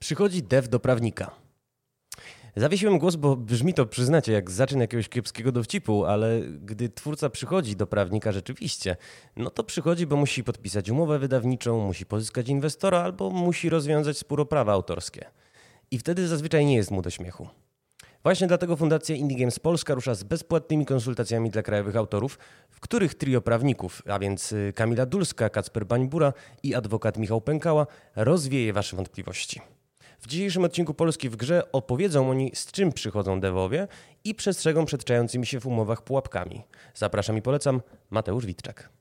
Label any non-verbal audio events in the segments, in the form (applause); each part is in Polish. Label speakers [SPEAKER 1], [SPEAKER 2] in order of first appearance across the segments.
[SPEAKER 1] Przychodzi dev do prawnika. Zawiesiłem głos, bo brzmi to, przyznacie, jak zaczyn jakiegoś kiepskiego dowcipu, ale gdy twórca przychodzi do prawnika rzeczywiście, no to przychodzi, bo musi podpisać umowę wydawniczą, musi pozyskać inwestora albo musi rozwiązać spór o prawa autorskie. I wtedy zazwyczaj nie jest mu do śmiechu. Właśnie dlatego Fundacja Indie Games Polska rusza z bezpłatnymi konsultacjami dla krajowych autorów, w których trio prawników, a więc y, Kamila Dulska, Kacper Bańbura i adwokat Michał Pękała, rozwieje Wasze wątpliwości. W dzisiejszym odcinku Polski w grze opowiedzą oni, z czym przychodzą dewowie i przestrzegą przed czającymi się w umowach pułapkami. Zapraszam i polecam Mateusz Witczak.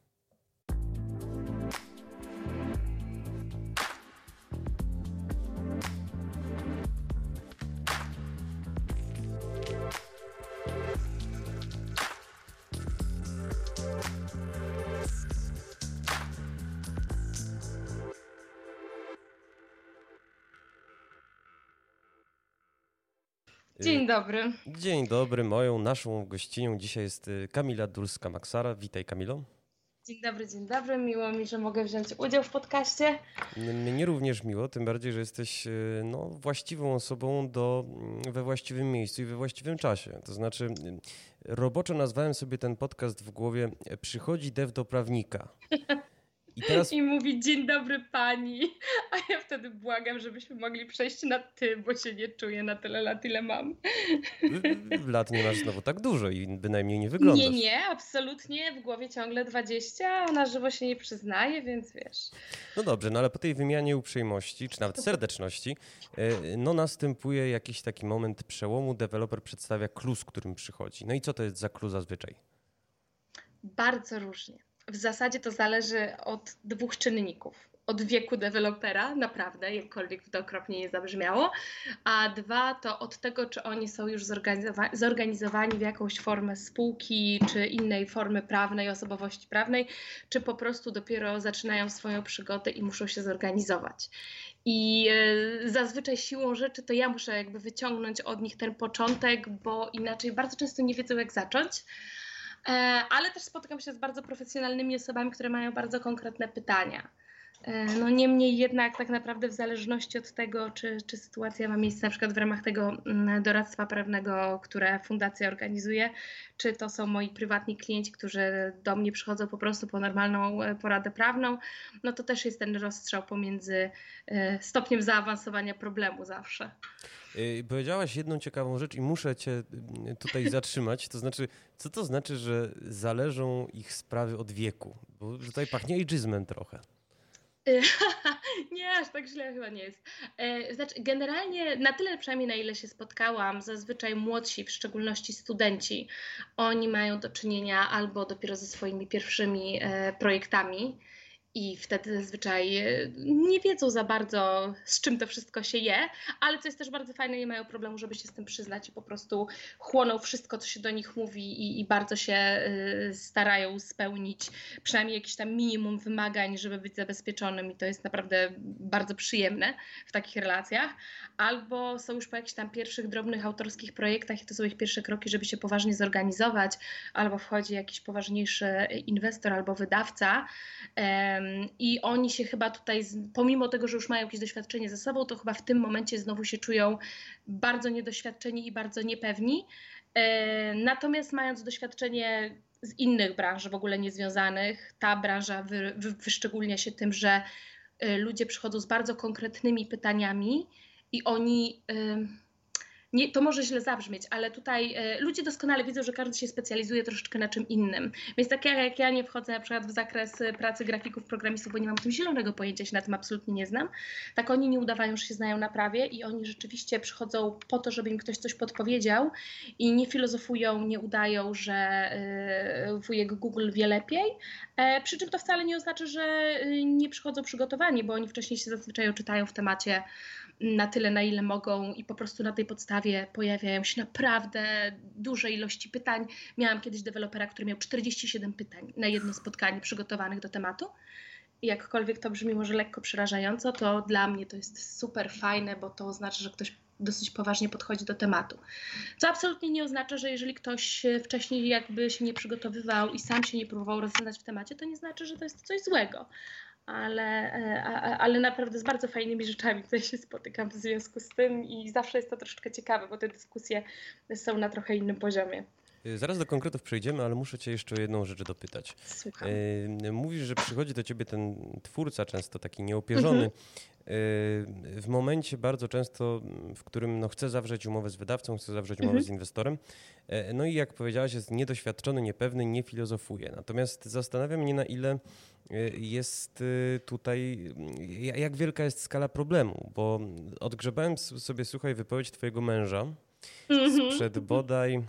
[SPEAKER 2] Dzień dobry.
[SPEAKER 1] Dzień dobry. Moją, naszą gościnią dzisiaj jest y, Kamila Dulska-Maksara. Witaj Kamilo.
[SPEAKER 2] Dzień dobry, dzień dobry. Miło mi, że mogę wziąć udział w podcaście.
[SPEAKER 1] Mnie również miło, tym bardziej, że jesteś y, no, właściwą osobą do, mm, we właściwym miejscu i we właściwym czasie. To znaczy, y, roboczo nazwałem sobie ten podcast w głowie Przychodzi dev do prawnika. (laughs)
[SPEAKER 2] I, teraz... I mówi dzień dobry pani, a ja wtedy błagam, żebyśmy mogli przejść na ty, bo się nie czuję na tyle lat, ile mam.
[SPEAKER 1] Lat nie masz znowu tak dużo i bynajmniej nie wyglądasz.
[SPEAKER 2] Nie, nie, absolutnie. W głowie ciągle 20, a na żywo się nie przyznaje, więc wiesz.
[SPEAKER 1] No dobrze, no ale po tej wymianie uprzejmości, czy nawet serdeczności, e, no następuje jakiś taki moment przełomu. Deweloper przedstawia z którym przychodzi. No i co to jest za clue zazwyczaj?
[SPEAKER 2] Bardzo różnie w zasadzie to zależy od dwóch czynników. Od wieku dewelopera, naprawdę, jakkolwiek to okropnie nie zabrzmiało, a dwa to od tego, czy oni są już zorganizowa zorganizowani w jakąś formę spółki, czy innej formy prawnej, osobowości prawnej, czy po prostu dopiero zaczynają swoją przygodę i muszą się zorganizować. I e, zazwyczaj siłą rzeczy to ja muszę jakby wyciągnąć od nich ten początek, bo inaczej bardzo często nie wiedzą, jak zacząć. E, ale też spotykam się z bardzo profesjonalnymi osobami, które mają bardzo konkretne pytania. E, no niemniej jednak tak naprawdę w zależności od tego, czy, czy sytuacja ma miejsce na przykład w ramach tego mm, doradztwa prawnego, które fundacja organizuje, czy to są moi prywatni klienci, którzy do mnie przychodzą po prostu po normalną e, poradę prawną, no to też jest ten rozstrzał pomiędzy stopniem zaawansowania problemu zawsze.
[SPEAKER 1] Powiedziałaś jedną ciekawą rzecz i muszę cię y, tutaj (laughs) zatrzymać. To znaczy, co to znaczy, że zależą ich sprawy od wieku? Bo tutaj pachnie ageizmem trochę. (laughs)
[SPEAKER 2] nie, aż tak źle chyba nie jest. E, znaczy, generalnie na tyle przynajmniej na ile się spotkałam, zazwyczaj młodsi, w szczególności studenci, oni mają do czynienia albo dopiero ze swoimi pierwszymi e, projektami, i wtedy zazwyczaj e, nie wiedzą za bardzo, z czym to wszystko się je, ale co jest też bardzo fajne, nie mają problemu, żeby się z tym przyznać i po prostu chłoną wszystko, co się do nich mówi i, i bardzo się y, starają spełnić przynajmniej jakieś tam minimum wymagań, żeby być zabezpieczonym i to jest naprawdę bardzo przyjemne w takich relacjach. Albo są już po jakichś tam pierwszych drobnych autorskich projektach i to są ich pierwsze kroki, żeby się poważnie zorganizować, albo wchodzi jakiś poważniejszy inwestor albo wydawca. I oni się chyba tutaj, pomimo tego, że już mają jakieś doświadczenie ze sobą, to chyba w tym momencie znowu się czują bardzo niedoświadczeni i bardzo niepewni. E, natomiast mając doświadczenie z innych branż w ogóle niezwiązanych, ta branża wy, wy, wyszczególnia się tym, że e, ludzie przychodzą z bardzo konkretnymi pytaniami i oni nie, to może źle zabrzmieć, ale tutaj e, ludzie doskonale widzą, że każdy się specjalizuje troszeczkę na czym innym. Więc tak jak ja nie wchodzę na przykład w zakres e, pracy grafików, programistów, bo nie mam tym zielonego pojęcia, się na tym absolutnie nie znam, tak oni nie udawają, że się znają na prawie i oni rzeczywiście przychodzą po to, żeby im ktoś coś podpowiedział i nie filozofują, nie udają, że e, wujek Google wie lepiej, e, przy czym to wcale nie oznacza, że nie przychodzą przygotowani, bo oni wcześniej się zazwyczaj oczytają w temacie na tyle, na ile mogą, i po prostu na tej podstawie pojawiają się naprawdę duże ilości pytań. Miałam kiedyś dewelopera, który miał 47 pytań na jedno spotkanie przygotowanych do tematu. Jakkolwiek to brzmi może lekko przerażająco, to dla mnie to jest super fajne, bo to oznacza, że ktoś dosyć poważnie podchodzi do tematu. Co absolutnie nie oznacza, że jeżeli ktoś wcześniej jakby się nie przygotowywał i sam się nie próbował rozwiązać w temacie, to nie znaczy, że to jest coś złego ale, ale naprawdę z bardzo fajnymi rzeczami tutaj się spotykam w związku z tym i zawsze jest to troszeczkę ciekawe, bo te dyskusje są na trochę innym poziomie.
[SPEAKER 1] Y, zaraz do konkretów przejdziemy, ale muszę cię jeszcze o jedną rzecz dopytać.
[SPEAKER 2] Słucham.
[SPEAKER 1] Y, mówisz, że przychodzi do ciebie ten twórca, często taki nieopierzony, mhm. w momencie bardzo często, w którym no, chce zawrzeć umowę z wydawcą, chce zawrzeć umowę mhm. z inwestorem. No i jak powiedziałaś, jest niedoświadczony, niepewny, nie filozofuje. Natomiast zastanawiam mnie, na ile jest tutaj, jak wielka jest skala problemu, bo odgrzebałem sobie, słuchaj, wypowiedź twojego męża mhm. sprzed bodaj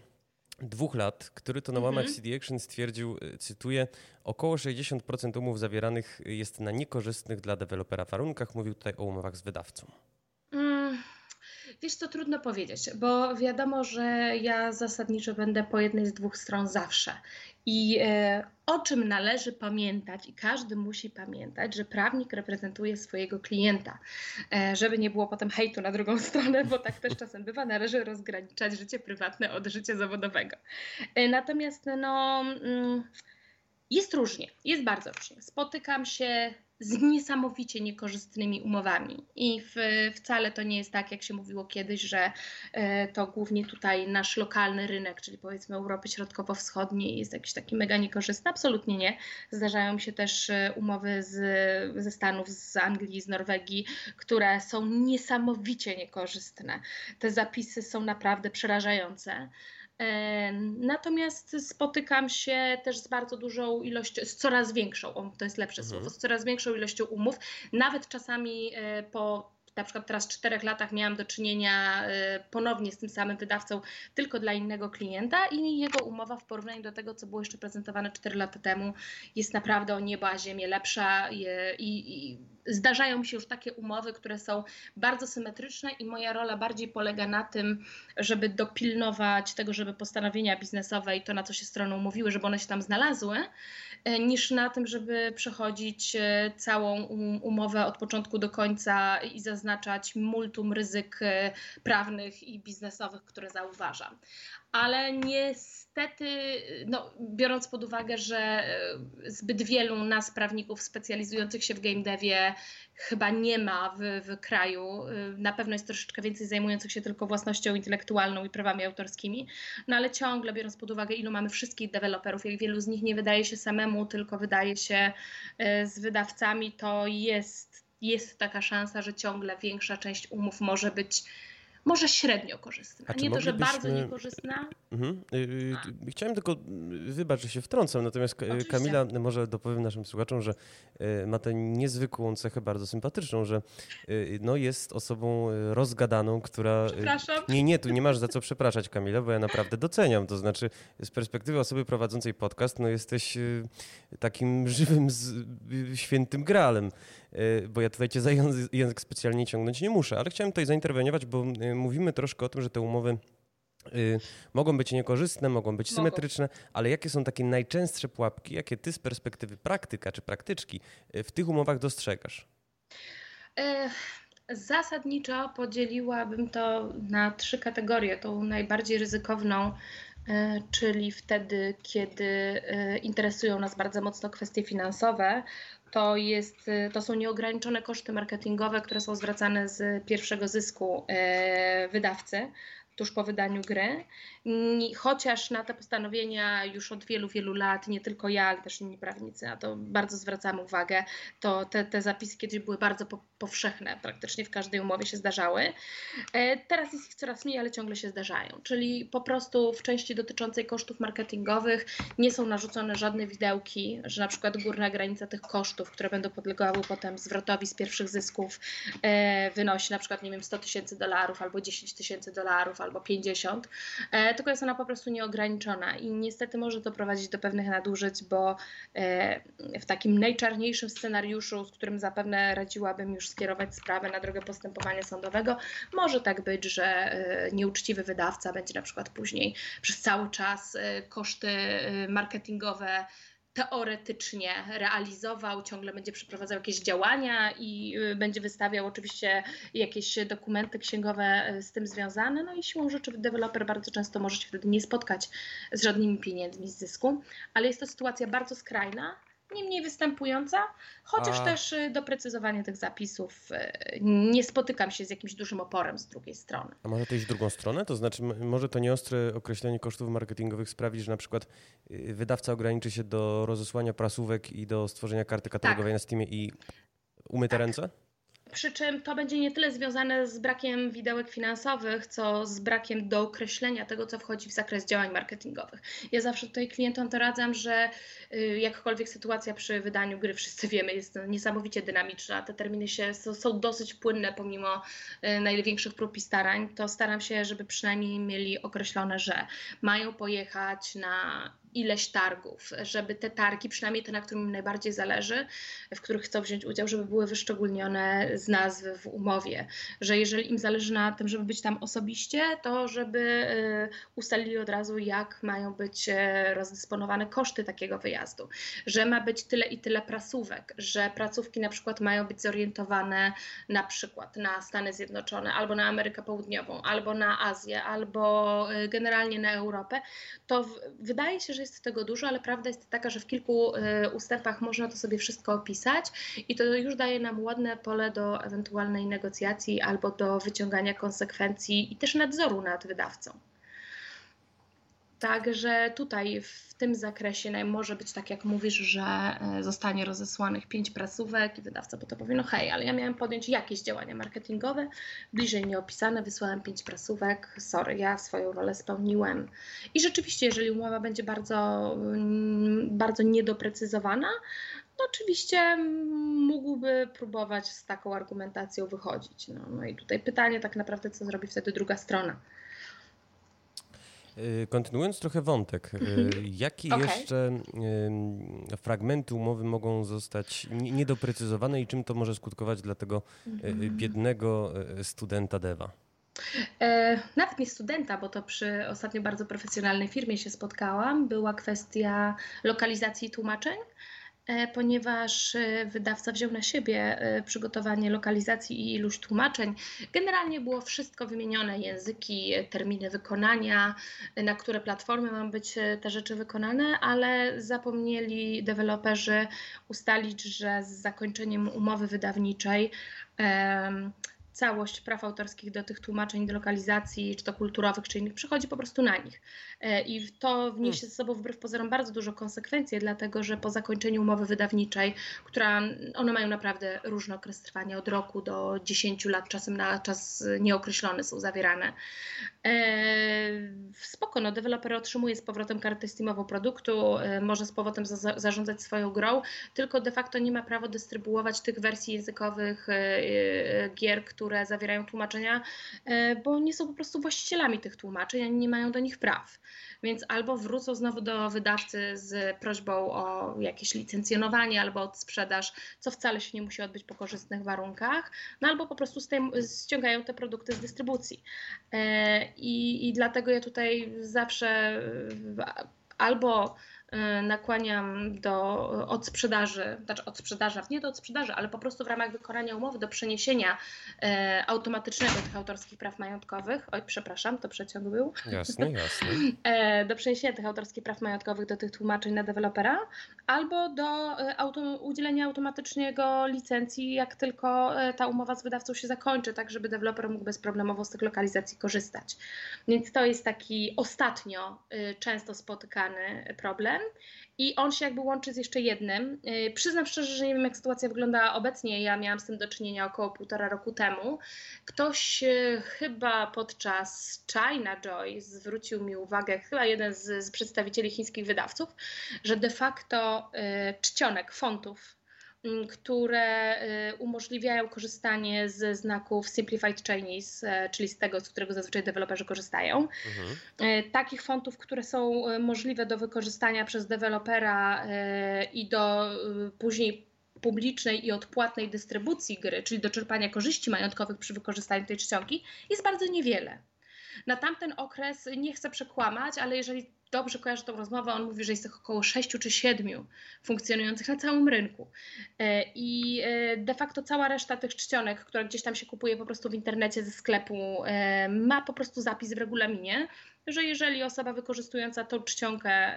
[SPEAKER 1] dwóch lat, który to na łamach mhm. CD Action stwierdził, y, cytuję, około 60% umów zawieranych jest na niekorzystnych dla dewelopera warunkach. Mówił tutaj o umowach z wydawcą.
[SPEAKER 2] Wiesz, to trudno powiedzieć, bo wiadomo, że ja zasadniczo będę po jednej z dwóch stron zawsze. I e, o czym należy pamiętać, i każdy musi pamiętać, że prawnik reprezentuje swojego klienta, e, żeby nie było potem hejtu na drugą stronę, bo tak też czasem bywa, należy rozgraniczać życie prywatne od życia zawodowego. E, natomiast no. Mm, jest różnie, jest bardzo różnie. Spotykam się z niesamowicie niekorzystnymi umowami. I w, wcale to nie jest tak, jak się mówiło kiedyś, że e, to głównie tutaj nasz lokalny rynek, czyli powiedzmy Europy Środkowo-Wschodniej jest jakiś taki mega niekorzystny. Absolutnie nie. Zdarzają się też e, umowy z, ze Stanów, z Anglii, z Norwegii, które są niesamowicie niekorzystne. Te zapisy są naprawdę przerażające. Natomiast spotykam się też z bardzo dużą ilością, z coraz większą, to jest lepsze mhm. słowo, z coraz większą ilością umów, nawet czasami e, po na przykład teraz w czterech latach miałam do czynienia e, ponownie z tym samym wydawcą, tylko dla innego klienta i jego umowa w porównaniu do tego, co było jeszcze prezentowane cztery lata temu, jest naprawdę o niebo a ziemię lepsza i, i, i zdarzają mi się już takie umowy, które są bardzo symetryczne i moja rola bardziej polega na tym, żeby dopilnować tego, żeby postanowienia biznesowe i to, na co się strony umówiły, żeby one się tam znalazły, e, niż na tym, żeby przechodzić e, całą um, umowę od początku do końca i zaznaczać multum ryzyk e, prawnych i biznesowych, które zauważam ale niestety, no, biorąc pod uwagę, że e, zbyt wielu nas, prawników specjalizujących się w game devie, chyba nie ma w, w kraju, e, na pewno jest troszeczkę więcej zajmujących się tylko własnością intelektualną i prawami autorskimi, no ale ciągle, biorąc pod uwagę, ilu mamy wszystkich deweloperów, jak wielu z nich nie wydaje się samemu, tylko wydaje się e, z wydawcami, to jest, jest taka szansa, że ciągle większa część umów może być może średnio korzystna. Nie to, że bardzo niekorzystna. Mhm. Y,
[SPEAKER 1] y, chciałem tylko, wybacz, że się wtrącam, natomiast Oczywiście. Kamila może dopowiem naszym słuchaczom, że y, ma tę niezwykłą cechę, bardzo sympatyczną, że no, jest osobą rozgadaną, która...
[SPEAKER 2] Przepraszam.
[SPEAKER 1] Nie, nie, tu nie masz za co przepraszać, Kamila, bo ja naprawdę doceniam. To znaczy, z perspektywy osoby prowadzącej podcast, no jesteś takim żywym, świętym gralem. Y, bo ja tutaj cię za język specjalnie ciągnąć nie muszę, ale chciałem tutaj zainterweniować, bo y, mówimy troszkę o tym, że te umowy y, mogą być niekorzystne, mogą być mogą. symetryczne, ale jakie są takie najczęstsze pułapki, jakie ty z perspektywy praktyka czy praktyczki w tych umowach dostrzegasz?
[SPEAKER 2] Zasadniczo podzieliłabym to na trzy kategorie. Tą najbardziej ryzykowną, czyli wtedy, kiedy interesują nas bardzo mocno kwestie finansowe, to, jest, y, to są nieograniczone koszty marketingowe, które są zwracane z pierwszego zysku e, wydawcy tuż po wydaniu gry. Chociaż na te postanowienia już od wielu, wielu lat, nie tylko ja, ale też inni prawnicy, na to bardzo zwracamy uwagę, to te, te zapisy kiedyś były bardzo powszechne, praktycznie w każdej umowie się zdarzały. E, teraz jest ich coraz mniej, ale ciągle się zdarzają. Czyli po prostu w części dotyczącej kosztów marketingowych nie są narzucone żadne widełki, że na przykład górna granica tych kosztów, które będą podlegały potem zwrotowi z pierwszych zysków, e, wynosi na przykład, nie wiem, 100 tysięcy dolarów albo 10 tysięcy dolarów albo 50, e, tylko jest ona po prostu nieograniczona i niestety może to prowadzić do pewnych nadużyć, bo w takim najczarniejszym scenariuszu, z którym zapewne radziłabym już skierować sprawę na drogę postępowania sądowego, może tak być, że e, nieuczciwy wydawca będzie na przykład później przez cały czas koszty marketingowe teoretycznie realizował, ciągle będzie przeprowadzał jakieś działania i y, będzie wystawiał oczywiście jakieś dokumenty księgowe y, z tym związane. No i siłą rzeczy deweloper bardzo często może się wtedy nie spotkać z żadnymi pieniędzmi z zysku, ale jest to sytuacja bardzo skrajna nie mniej występująca, chociaż A... też y, doprecyzowanie tych zapisów y, nie spotykam się z jakimś dużym oporem z drugiej strony.
[SPEAKER 1] A może to iść w drugą stronę? To znaczy, może to nieostre określenie kosztów marketingowych sprawi, że na przykład y, wydawca ograniczy się do rozesłania prasówek i do stworzenia karty katalogowej tak. na Steamie i umyte tak. ręce?
[SPEAKER 2] Przy czym to będzie nie tyle związane z brakiem widełek finansowych, co z brakiem dookreślenia tego, co wchodzi w zakres działań marketingowych. Ja zawsze tutaj klientom to radzam, że y, jakkolwiek sytuacja przy wydaniu gry, wszyscy wiemy, jest niesamowicie dynamiczna, te terminy się, są dosyć płynne pomimo y, największych prób i starań, to staram się, żeby przynajmniej mieli określone, że mają pojechać na ileś targów, żeby te targi, przynajmniej te, na którym im najbardziej zależy, w których chcą wziąć udział, żeby były wyszczególnione z nazwy w umowie, że jeżeli im zależy na tym, żeby być tam osobiście, to żeby y, ustalili od razu, jak mają być y, rozdysponowane koszty takiego wyjazdu, że ma być tyle i tyle prasówek, że placówki na przykład mają być zorientowane na przykład na Stany Zjednoczone, albo na Amerykę Południową, albo na Azję, albo y, generalnie na Europę, to wydaje się, że jest tego dużo, ale prawda jest taka, że w kilku y, ustępach można to sobie wszystko opisać i to już daje nam ładne pole do ewentualnej negocjacji albo do wyciągania konsekwencji i też nadzoru nad wydawcą. Także tutaj w tym zakresie może być tak, jak mówisz, że e, zostanie rozesłanych pięć prasówek i wydawca po to powie, no hej, ale ja miałem podjąć jakieś działania marketingowe, bliżej nieopisane, wysłałem pięć prasówek, sorry, ja swoją rolę spełniłem. I rzeczywiście, jeżeli umowa będzie bardzo, mm, bardzo niedoprecyzowana, no oczywiście mógłby próbować z taką argumentacją wychodzić. No, no i tutaj pytanie tak naprawdę, co zrobi wtedy druga strona.
[SPEAKER 1] Y, kontynuując trochę wątek, y, mhm. jakie okay. jeszcze fragmenty umowy mogą zostać niedoprecyzowane i czym to może skutkować dla tego y, mhm. biednego studenta dewa?
[SPEAKER 2] E, nawet nie studenta, bo to przy ostatnio bardzo profesjonalnej firmie się spotkałam, była kwestia lokalizacji tłumaczeń. E, ponieważ e, wydawca wziął na siebie e, przygotowanie lokalizacji i iluś tłumaczeń. Generalnie było wszystko wymienione: języki, terminy wykonania, na które platformy mają być te rzeczy wykonane, ale zapomnieli deweloperzy ustalić, że z zakończeniem umowy wydawniczej całość praw autorskich do tych tłumaczeń, do lokalizacji, czy to kulturowych, czy innych, przychodzi po prostu na nich. E, I to wniesie ze sobą wbrew pozorom bardzo dużo konsekwencji, dlatego że po zakończeniu umowy wydawniczej, która one mają naprawdę różny okres trwania, od roku do 10 lat, czasem na czas nieokreślony są zawierane. E, spoko, no deweloper otrzymuje z powrotem kartę Steamową produktu, e, może z powrotem za zarządzać swoją grą, tylko de facto nie ma prawa dystrybuować tych wersji językowych gier, które zawierają tłumaczenia, bo nie są po prostu właścicielami tych tłumaczeń, ani nie mają do nich praw więc albo wrócą znowu do wydawcy z prośbą o jakieś licencjonowanie albo od sprzedaż, co wcale się nie musi odbyć po korzystnych warunkach, no albo po prostu ściągają te produkty z dystrybucji. E, I, i dlatego ja tutaj zawsze albo nakłaniam do odsprzedaży, znaczy odsprzedaży, nie do odsprzedaży, ale po prostu w ramach wykonania umowy do przeniesienia e, automatycznego tych autorskich praw majątkowych. Oj, przepraszam, to przeciąg był.
[SPEAKER 1] Jasne, jasne. (laughs)
[SPEAKER 2] e, do przeniesienia tych autorskich praw majątkowych do tych tłumaczeń na dewelopera, albo do e, auto, udzielenia automatycznego licencji, jak tylko e, ta umowa z wydawcą się zakończy, tak żeby deweloper mógł bezproblemowo z tych lokalizacji korzystać. Więc to jest taki ostatnio y, często spotykany problem. I on się jakby łączy z jeszcze jednym. Yy, przyznam szczerze, że nie wiem, jak sytuacja wygląda obecnie. Ja miałam z tym do czynienia około półtora roku temu. Ktoś yy, chyba podczas China Joy zwrócił mi uwagę, chyba jeden z, z przedstawicieli chińskich wydawców, że de facto yy, czcionek, fontów które y, umożliwiają korzystanie ze znaków Simplified Chinese, e, czyli z tego, z którego zazwyczaj deweloperzy korzystają. Mhm. E, takich fontów, które są e, możliwe do wykorzystania przez dewelopera i do później publicznej i odpłatnej dystrybucji gry, czyli do czerpania korzyści majątkowych przy wykorzystaniu tej czcionki, jest bardzo niewiele. Na tamten okres nie chcę przekłamać, ale jeżeli dobrze kojarzę tą rozmowę, on mówi, że jest ich około 6 czy 7 funkcjonujących na całym rynku. E, I e, de facto cała reszta tych czcionek, która gdzieś tam się kupuje po prostu w internecie ze sklepu, e, ma po prostu zapis w regulaminie, że jeżeli osoba wykorzystująca tą czcionkę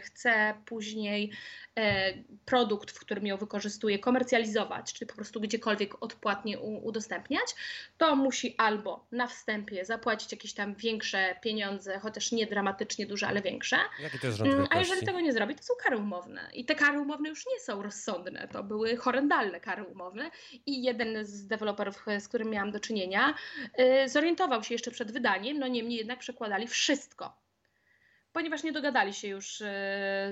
[SPEAKER 2] chce później E, produkt, w którym ją wykorzystuje, komercjalizować, czy po prostu gdziekolwiek odpłatnie udostępniać, to musi albo na wstępie zapłacić jakieś tam większe pieniądze, chociaż nie dramatycznie duże, ale większe.
[SPEAKER 1] To jest rząd
[SPEAKER 2] A jeżeli tego nie zrobi, to są kary umowne. I te kary umowne już nie są rozsądne, to były horrendalne kary umowne. I jeden z deweloperów, z którym miałam do czynienia, y, zorientował się jeszcze przed wydaniem, no niemniej jednak przekładali wszystko ponieważ nie dogadali się już e,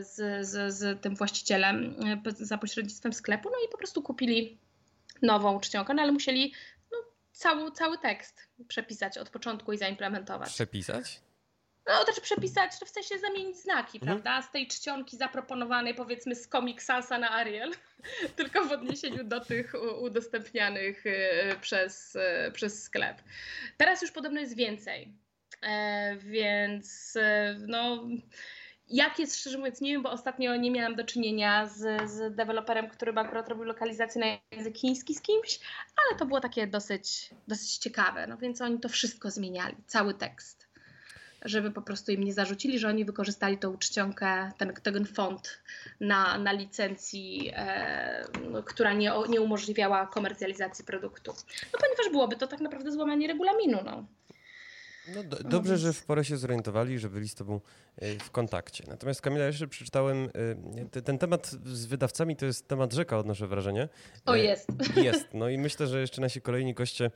[SPEAKER 2] z, z, z tym właścicielem e, za pośrednictwem sklepu, no i po prostu kupili nową czcionkę, no ale musieli no, cały, cały tekst przepisać od początku i zaimplementować.
[SPEAKER 1] Przepisać?
[SPEAKER 2] No, też przepisać, to w sensie zamienić znaki, mhm. prawda? Z tej czcionki zaproponowanej powiedzmy z Comic Sansa na Ariel, (laughs) tylko w odniesieniu do tych udostępnianych e, przez, przez sklep. Teraz już podobno jest więcej. E, więc e, no. Jak jest, szczerze mówiąc, nie wiem, bo ostatnio nie miałam do czynienia z, z deweloperem, który akurat robił lokalizację na język chiński z kimś, ale to było takie dosyć, dosyć ciekawe. No więc oni to wszystko zmieniali, cały tekst, żeby po prostu im nie zarzucili, że oni wykorzystali tą czcionkę, ten, ten font na, na licencji, e, która nie, nie umożliwiała komercjalizacji produktu. No ponieważ byłoby to tak naprawdę złamanie regulaminu. No.
[SPEAKER 1] No do, dobrze, że w porę się zorientowali, że byli z tobą e, w kontakcie. Natomiast Kamila, jeszcze przeczytałem, e, ten temat z wydawcami to jest temat rzeka, odnoszę wrażenie.
[SPEAKER 2] O, e, jest. (laughs)
[SPEAKER 1] Jest, no i myślę, że jeszcze nasi kolejni goście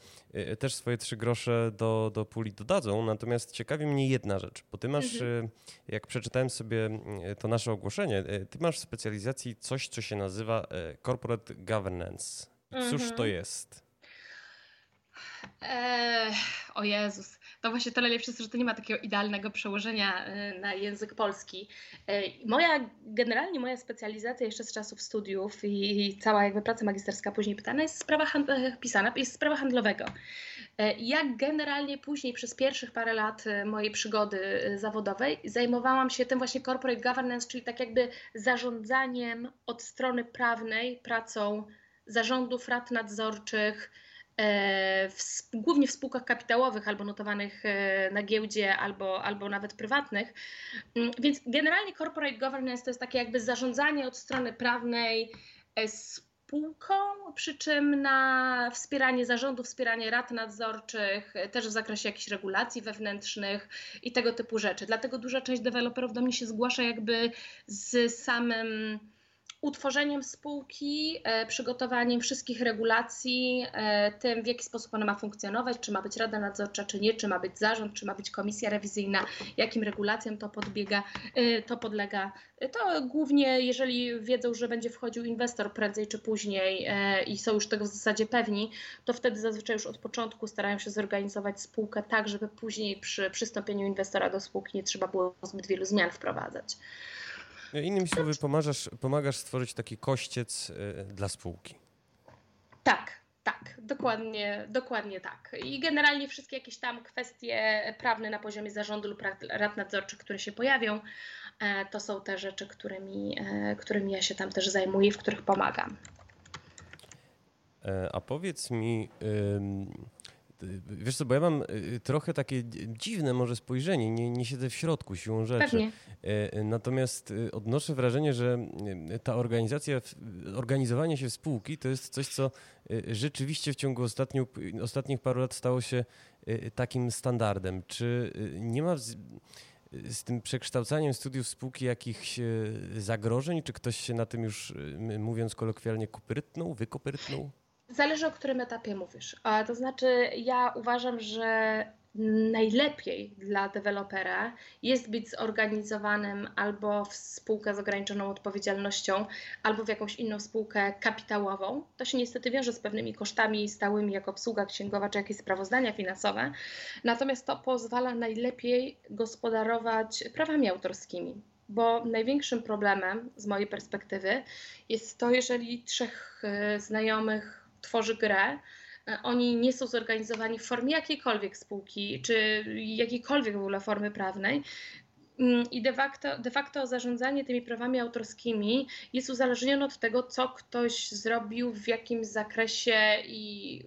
[SPEAKER 1] też swoje trzy grosze do, do puli dodadzą. Natomiast ciekawi mnie jedna rzecz, bo ty masz, mhm. jak przeczytałem sobie to nasze ogłoszenie, ty masz w specjalizacji coś, co się nazywa Corporate Governance. Cóż mhm. to jest?
[SPEAKER 2] Eee, o Jezus to właśnie to najlepsze jest, że to nie ma takiego idealnego przełożenia y, na język polski. Y, moja, generalnie moja specjalizacja jeszcze z czasów studiów i cała jakby praca magisterska później pytana jest sprawa y, pisana, jest sprawa handlowego. Jak generalnie później przez pierwszych parę lat mojej przygody zawodowej zajmowałam się tym właśnie corporate governance, czyli tak jakby zarządzaniem od strony prawnej, pracą zarządów, rad nadzorczych, E, w, głównie w spółkach kapitałowych albo notowanych e, na giełdzie, albo, albo nawet prywatnych. Mm, więc generalnie corporate governance to jest takie jakby zarządzanie od strony prawnej e, spółką, przy czym na wspieranie zarządu, wspieranie rad nadzorczych, też w zakresie jakichś regulacji wewnętrznych i tego typu rzeczy. Dlatego duża część deweloperów do mnie się zgłasza jakby z samym utworzeniem spółki, e, przygotowaniem wszystkich regulacji, e, tym w jaki sposób ona ma funkcjonować, czy ma być rada nadzorcza, czy nie, czy ma być zarząd, czy ma być komisja rewizyjna, jakim regulacjom to podbiega, e, to podlega. To głównie, jeżeli wiedzą, że będzie wchodził inwestor prędzej czy później i są już tego w zasadzie pewni, to wtedy zazwyczaj już od początku starają się zorganizować spółkę tak, żeby później przy przystąpieniu inwestora do spółki nie trzeba było zbyt wielu zmian wprowadzać.
[SPEAKER 1] Innymi słowy, pomagasz, pomagasz stworzyć taki kościec y, dla spółki.
[SPEAKER 2] Tak, tak, dokładnie, dokładnie tak. I generalnie wszystkie jakieś tam kwestie prawne na poziomie zarządu lub rad nadzorczych, które się pojawią, e, to są te rzeczy, którymi, e, którymi ja się tam też zajmuję, w których pomagam.
[SPEAKER 1] E, a powiedz mi, Wiesz co, bo ja mam y, trochę takie dziwne może spojrzenie, nie, nie siedzę w środku siłą rzeczy.
[SPEAKER 2] Pewnie.
[SPEAKER 1] E, natomiast y, odnoszę wrażenie, że y, ta organizacja, organizowanie się w spółki to jest coś, co rzeczywiście w ciągu ostatniu, ostatnich paru lat stało się takim standardem. Czy nie ma z, tym przekształcaniem studiów spółki jakichś zagrożeń? Czy ktoś się na tym już, mówiąc kolokwialnie, kuprytnął, wykoprytnął?
[SPEAKER 2] Zależy o którym etapie mówisz. To znaczy, ja uważam, że najlepiej dla dewelopera jest być zorganizowanym albo w spółkę z ograniczoną odpowiedzialnością, albo w jakąś inną spółkę kapitałową. To się niestety wiąże z pewnymi kosztami stałymi, jak obsługa księgowa czy jakieś sprawozdania finansowe. Natomiast to pozwala najlepiej gospodarować prawami autorskimi. Bo największym problemem z mojej perspektywy jest to, jeżeli trzech e, znajomych tworzy grę, e, oni nie są zorganizowani w formie jakiejkolwiek spółki, czy jakiejkolwiek w ogóle formy prawnej, Mm, I de facto, de facto zarządzanie tymi prawami autorskimi jest uzależnione od tego, co ktoś zrobił, w jakim zakresie i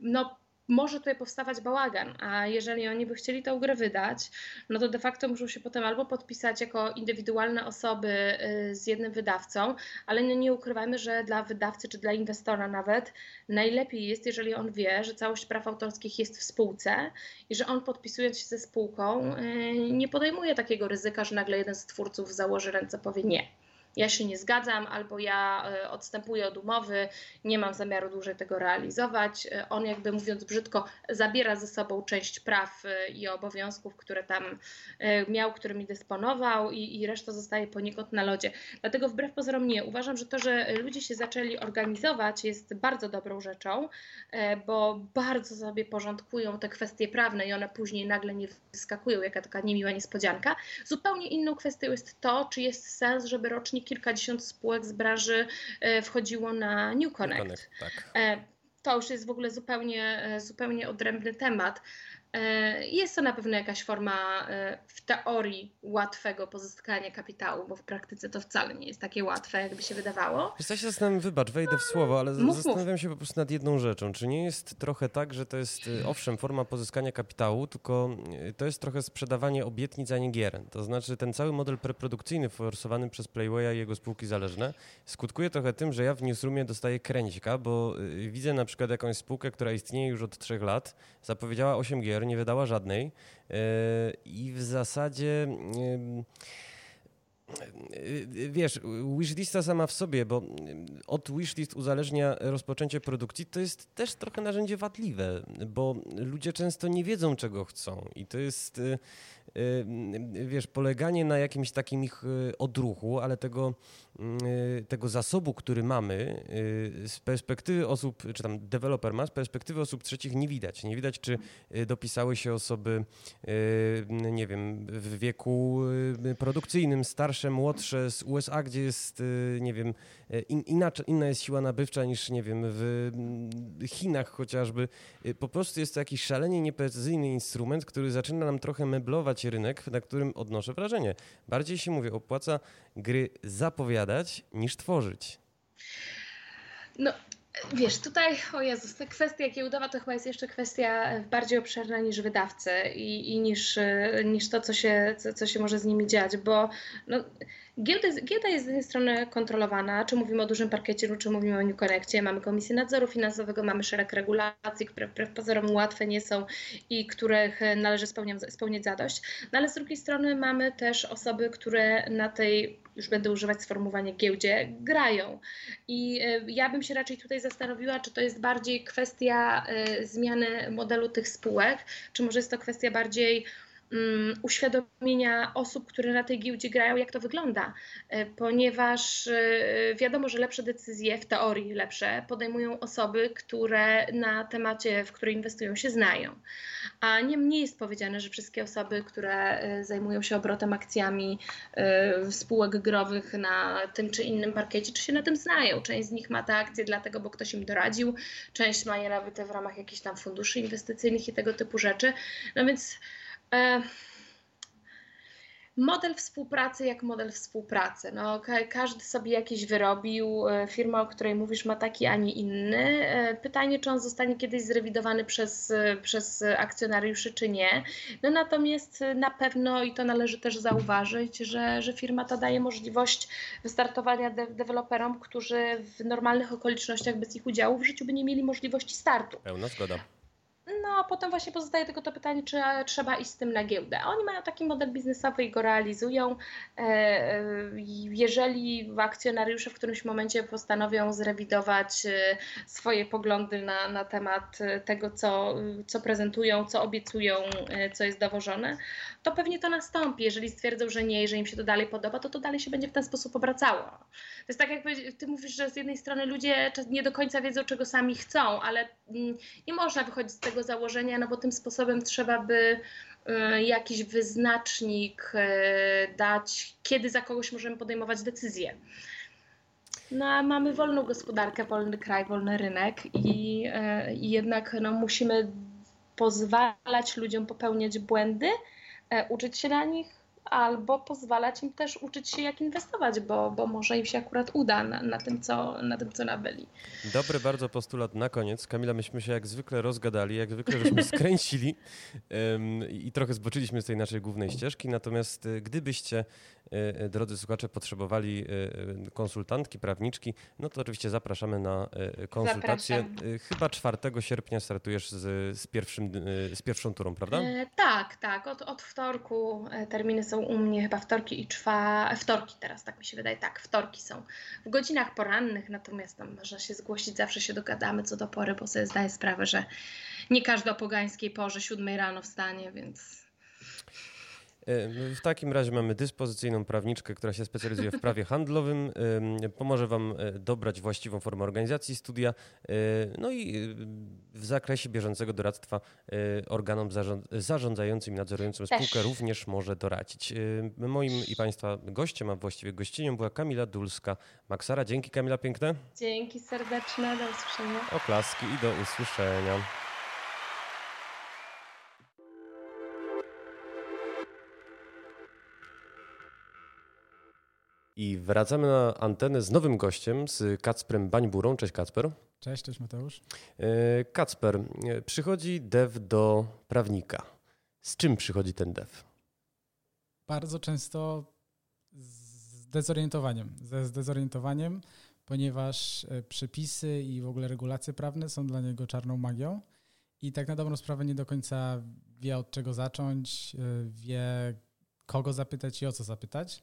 [SPEAKER 2] no, może tutaj powstawać bałagan, a jeżeli oni by chcieli tę grę wydać, no to de facto muszą się potem albo podpisać jako indywidualne osoby y, z jednym wydawcą, ale nie, nie ukrywajmy, że dla wydawcy czy dla inwestora nawet najlepiej jest, jeżeli on wie, że całość praw autorskich jest w spółce i że on podpisując się ze spółką y, nie podejmuje takiego ryzyka, że nagle jeden z twórców założy ręce, powie nie ja się nie zgadzam, albo ja e, odstępuję od umowy, nie mam zamiaru dłużej tego realizować. E, on, jakby mówiąc brzydko, zabiera ze sobą część praw e, i obowiązków, które tam miał, którymi dysponował, i, i reszta zostaje poniekąd na lodzie. Dlatego wbrew pozorom nie. Uważam, że to, że ludzie się zaczęli organizować, jest bardzo dobrą rzeczą, bo bardzo sobie porządkują te kwestie prawne i one później nagle nie wyskakują, jaka taka niemiła niespodzianka. Zupełnie inną kwestią jest to, czy jest sens, żeby rocznie kilkadziesiąt spółek z branży e, wchodziło na New Connect. New Connect tak. E, to już jest w ogóle zupełnie, e, zupełnie odrębny temat. E, jest to na pewno jakaś forma e, w teorii łatwego pozyskania kapitału, bo w praktyce to wcale nie jest takie łatwe, jakby się wydawało.
[SPEAKER 1] Ja się zastanawiam, wybacz, wejdę w słowo, ale mów, zastanawiam mów. się po prostu nad jedną rzeczą. Czy nie jest trochę tak, że to jest, y, owszem, forma pozyskania kapitału, tylko y, to jest trochę sprzedawanie obietnic, a nie gier. To znaczy ten cały model preprodukcyjny forsowany przez Playwaya i jego spółki zależne skutkuje trochę tym, że ja w newsroomie dostaję kręćka, bo y, widzę na przykład jakąś spółkę, która istnieje już od trzech lat, zapowiedziała 8 gier, nie wydała żadnej. E, i w zasadzie wiesz, wishlista sama w sobie, bo od wishlist uzależnia rozpoczęcie produkcji, to jest też trochę narzędzie wadliwe, bo ludzie często nie wiedzą, czego chcą. I to jest wiesz, poleganie na jakimś takim ich y, odruchu, ale tego, tego zasobu, który mamy z perspektywy osób, czy tam deweloper ma, z perspektywy osób trzecich nie widać. Nie widać, czy dopisały się osoby, nie wiem, w wieku produkcyjnym, starsze, młodsze z USA, gdzie jest, y, nie wiem, y, in, inaczej, inna jest siła nabywcza niż, nie wiem, w Chinach chociażby. Y, po prostu jest to jakiś szalenie nieprecyzyjny instrument, który zaczyna nam trochę meblować rynek, na którym odnoszę wrażenie. Bardziej się, mówię, opłaca gry zapowiadać niż tworzyć.
[SPEAKER 2] No, Wiesz, tutaj, o Jezus, te kwestia giełdowa to chyba jest jeszcze kwestia bardziej obszerna niż wydawcy i, i niż, niż to, co się, co, co, się może z nimi dziać, bo no, Giełda, giełda jest z jednej strony kontrolowana, czy mówimy o dużym parkiecie, czy mówimy o New Connectie, mamy Komisję Nadzoru Finansowego, mamy szereg regulacji, które wbrew pozorom łatwe nie są i których należy spełniać, spełniać zadość, no ale z drugiej strony mamy też osoby, które na tej, już będę używać sformułowania giełdzie, grają. I e, ja bym się raczej tutaj zastanowiła, czy to jest bardziej kwestia e, zmiany modelu tych spółek, czy może jest to kwestia bardziej um, uświadomienia osób, które na tej giełdzie grają, jak to wygląda, e, ponieważ e, wiadomo, że lepsze decyzje, w teorii lepsze, podejmują osoby, które na temacie, w który inwestują, się znają. A nie, nie jest powiedziane, że wszystkie osoby, które e, zajmują się obrotem akcjami spółek growych na tym czy innym parkiecie, czy się na tym znają. Część z nich ma te akcje dlatego, bo ktoś im doradził, część ma je nawet w ramach jakichś tam funduszy inwestycyjnych i tego typu rzeczy. No więc model współpracy jak model współpracy. No, każdy sobie jakiś wyrobił. E, firma, o której mówisz, ma taki, a nie inny. E, pytanie, czy on zostanie kiedyś zrewidowany przez, przez akcjonariuszy, czy nie. No, natomiast na pewno, i to należy też zauważyć, że, że firma ta daje możliwość wystartowania de deweloperom, którzy w normalnych okolicznościach bez ich udziału w życiu by nie mieli możliwości startu.
[SPEAKER 1] Pełna zgoda.
[SPEAKER 2] No a potem właśnie pozostaje tylko to pytanie, czy trzeba iść z tym na giełdę. Oni mają taki model biznesowy i go realizują. E, e, jeżeli akcjonariusze w którymś momencie postanowią zrewidować e, swoje poglądy na, na temat tego, co, co prezentują, co obiecują, co jest dowożone, to pewnie to nastąpi. Jeżeli stwierdzą, że nie, że im się to dalej podoba, to to dalej się będzie w ten sposób obracało. To jest tak, jak ty mówisz, że z jednej strony ludzie nie do końca wiedzą, czego sami chcą, ale mm, nie można wychodzić z tego założenia, no bo tym sposobem trzeba by e, jakiś wyznacznik e, dać, kiedy za kogoś możemy podejmować decyzje. No a mamy wolną gospodarkę, wolny kraj, wolny rynek i, e, i jednak no, musimy pozwalać ludziom popełniać błędy, uczyć się na nich albo pozwalać im też uczyć się, jak inwestować, bo, bo może im się akurat uda na, na, tym, co, na tym, co nabyli.
[SPEAKER 1] Dobry bardzo postulat na koniec. Kamila, myśmy się jak zwykle rozgadali, jak zwykle żeśmy (laughs) skręcili um, i trochę zboczyliśmy z tej naszej głównej ścieżki, natomiast e, gdybyście, e, drodzy słuchacze, potrzebowali konsultantki, prawniczki, no to oczywiście zapraszamy na konsultację. Zapraszam. Chyba 4 sierpnia startujesz z, z, pierwszym, z pierwszą turą, prawda?
[SPEAKER 2] E, tak, tak. Od, od wtorku terminy są u mnie chyba wtorki i czwa, wtorki teraz, tak mi się wydaje, tak, wtorki są w godzinach porannych, natomiast tam można się zgłosić, zawsze się dogadamy co do pory, bo sobie zdaję sprawę, że nie każdy o pogańskiej porze, siódmej rano wstanie, więc
[SPEAKER 1] w takim razie mamy dyspozycyjną prawniczkę, która się specjalizuje w (laughs) prawie handlowym. Pomoże Wam e, dobrać właściwą formę organizacji studia. E, no i w zakresie bieżącego doradztwa organom zarządzającym i nadzorującym spółkę Też. również może doradzić. Moim i Państwa gościem, a właściwie gościnią była Kamila Dulska-Maksara. Dzięki Kamila piękne.
[SPEAKER 2] Dzięki serdeczne, do usłyszenia.
[SPEAKER 1] Oklaski i do usłyszenia. I wracamy na antenę z nowym gościem, z Kacprem Bańburą. Cześć Kacper.
[SPEAKER 3] Cześć, cześć Mateusz.
[SPEAKER 1] E, Kacper, e, przychodzi dev do prawnika. Z czym przychodzi ten dev?
[SPEAKER 3] Bardzo często z dezorientowaniem. Ze zdezorientowaniem, ponieważ e, przepisy i w ogóle regulacje prawne są dla niego czarną magią i tak na dobrą sprawę nie do końca wie od czego zacząć, wie kogo zapytać i o co zapytać.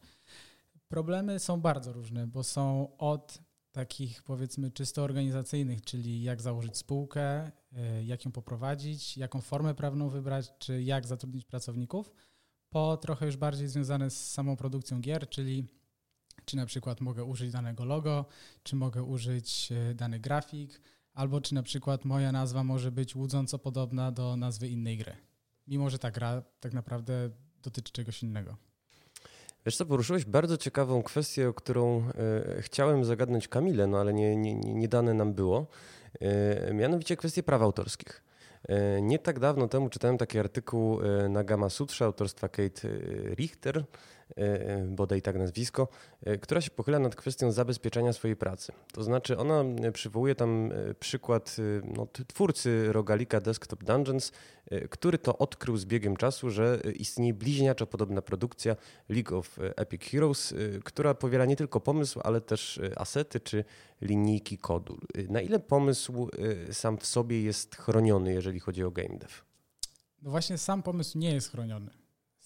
[SPEAKER 3] Problemy są bardzo różne, bo są od takich powiedzmy czysto organizacyjnych, czyli jak założyć spółkę, y, jak ją poprowadzić, jaką formę prawną wybrać, czy jak zatrudnić pracowników, po trochę już bardziej związane z samą produkcją gier, czyli czy na przykład mogę użyć danego logo, czy mogę użyć y, dany grafik, albo czy na przykład moja nazwa może być łudząco podobna do nazwy innej gry, mimo że ta gra tak naprawdę dotyczy czegoś innego.
[SPEAKER 1] Wiesz co, poruszyłeś bardzo ciekawą kwestię, o którą e, chciałem zagadnąć Kamilę, no ale nie, nie, nie dane nam było. E, mianowicie kwestię praw autorskich. E, nie tak dawno temu czytałem taki artykuł na Gama Sutrze autorstwa Kate Richter, bodaj tak nazwisko, e, która się pochyla nad kwestią zabezpieczenia swojej pracy. To znaczy ona e, przywołuje tam przykład no, twórcy rogalika Desktop Dungeons, który to odkrył z biegiem czasu, że istnieje bliźniacza podobna produkcja League of Epic Heroes, która powiela nie tylko pomysł, ale też asety czy linijki kodu. Na ile pomysł sam w sobie jest chroniony, jeżeli chodzi o game dev?
[SPEAKER 3] No właśnie sam pomysł nie jest chroniony.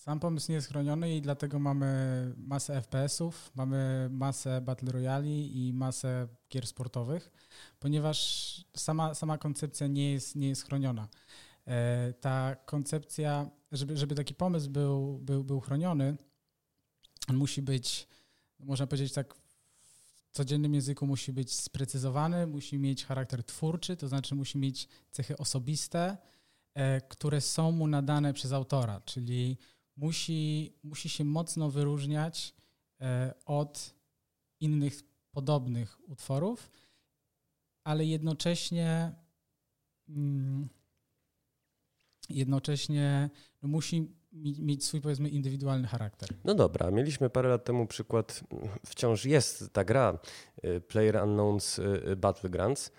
[SPEAKER 3] Sam pomysł nie jest chroniony i dlatego mamy masę FPS-ów, mamy masę Battle Royale i masę gier sportowych, ponieważ sama, sama koncepcja nie jest, nie jest chroniona. E, ta koncepcja, żeby, żeby taki pomysł był, był, był chroniony, on musi być, można powiedzieć tak, w codziennym języku musi być sprecyzowany, musi mieć charakter twórczy, to znaczy musi mieć cechy osobiste, e, które są mu nadane przez autora, czyli musi, musi się mocno wyróżniać e, od innych podobnych utworów, ale jednocześnie mm, jednocześnie no musi mieć swój powiedzmy indywidualny charakter.
[SPEAKER 1] No dobra, mieliśmy parę lat temu przykład, wciąż jest ta gra e, Player Unknown's e, Battlegrounds,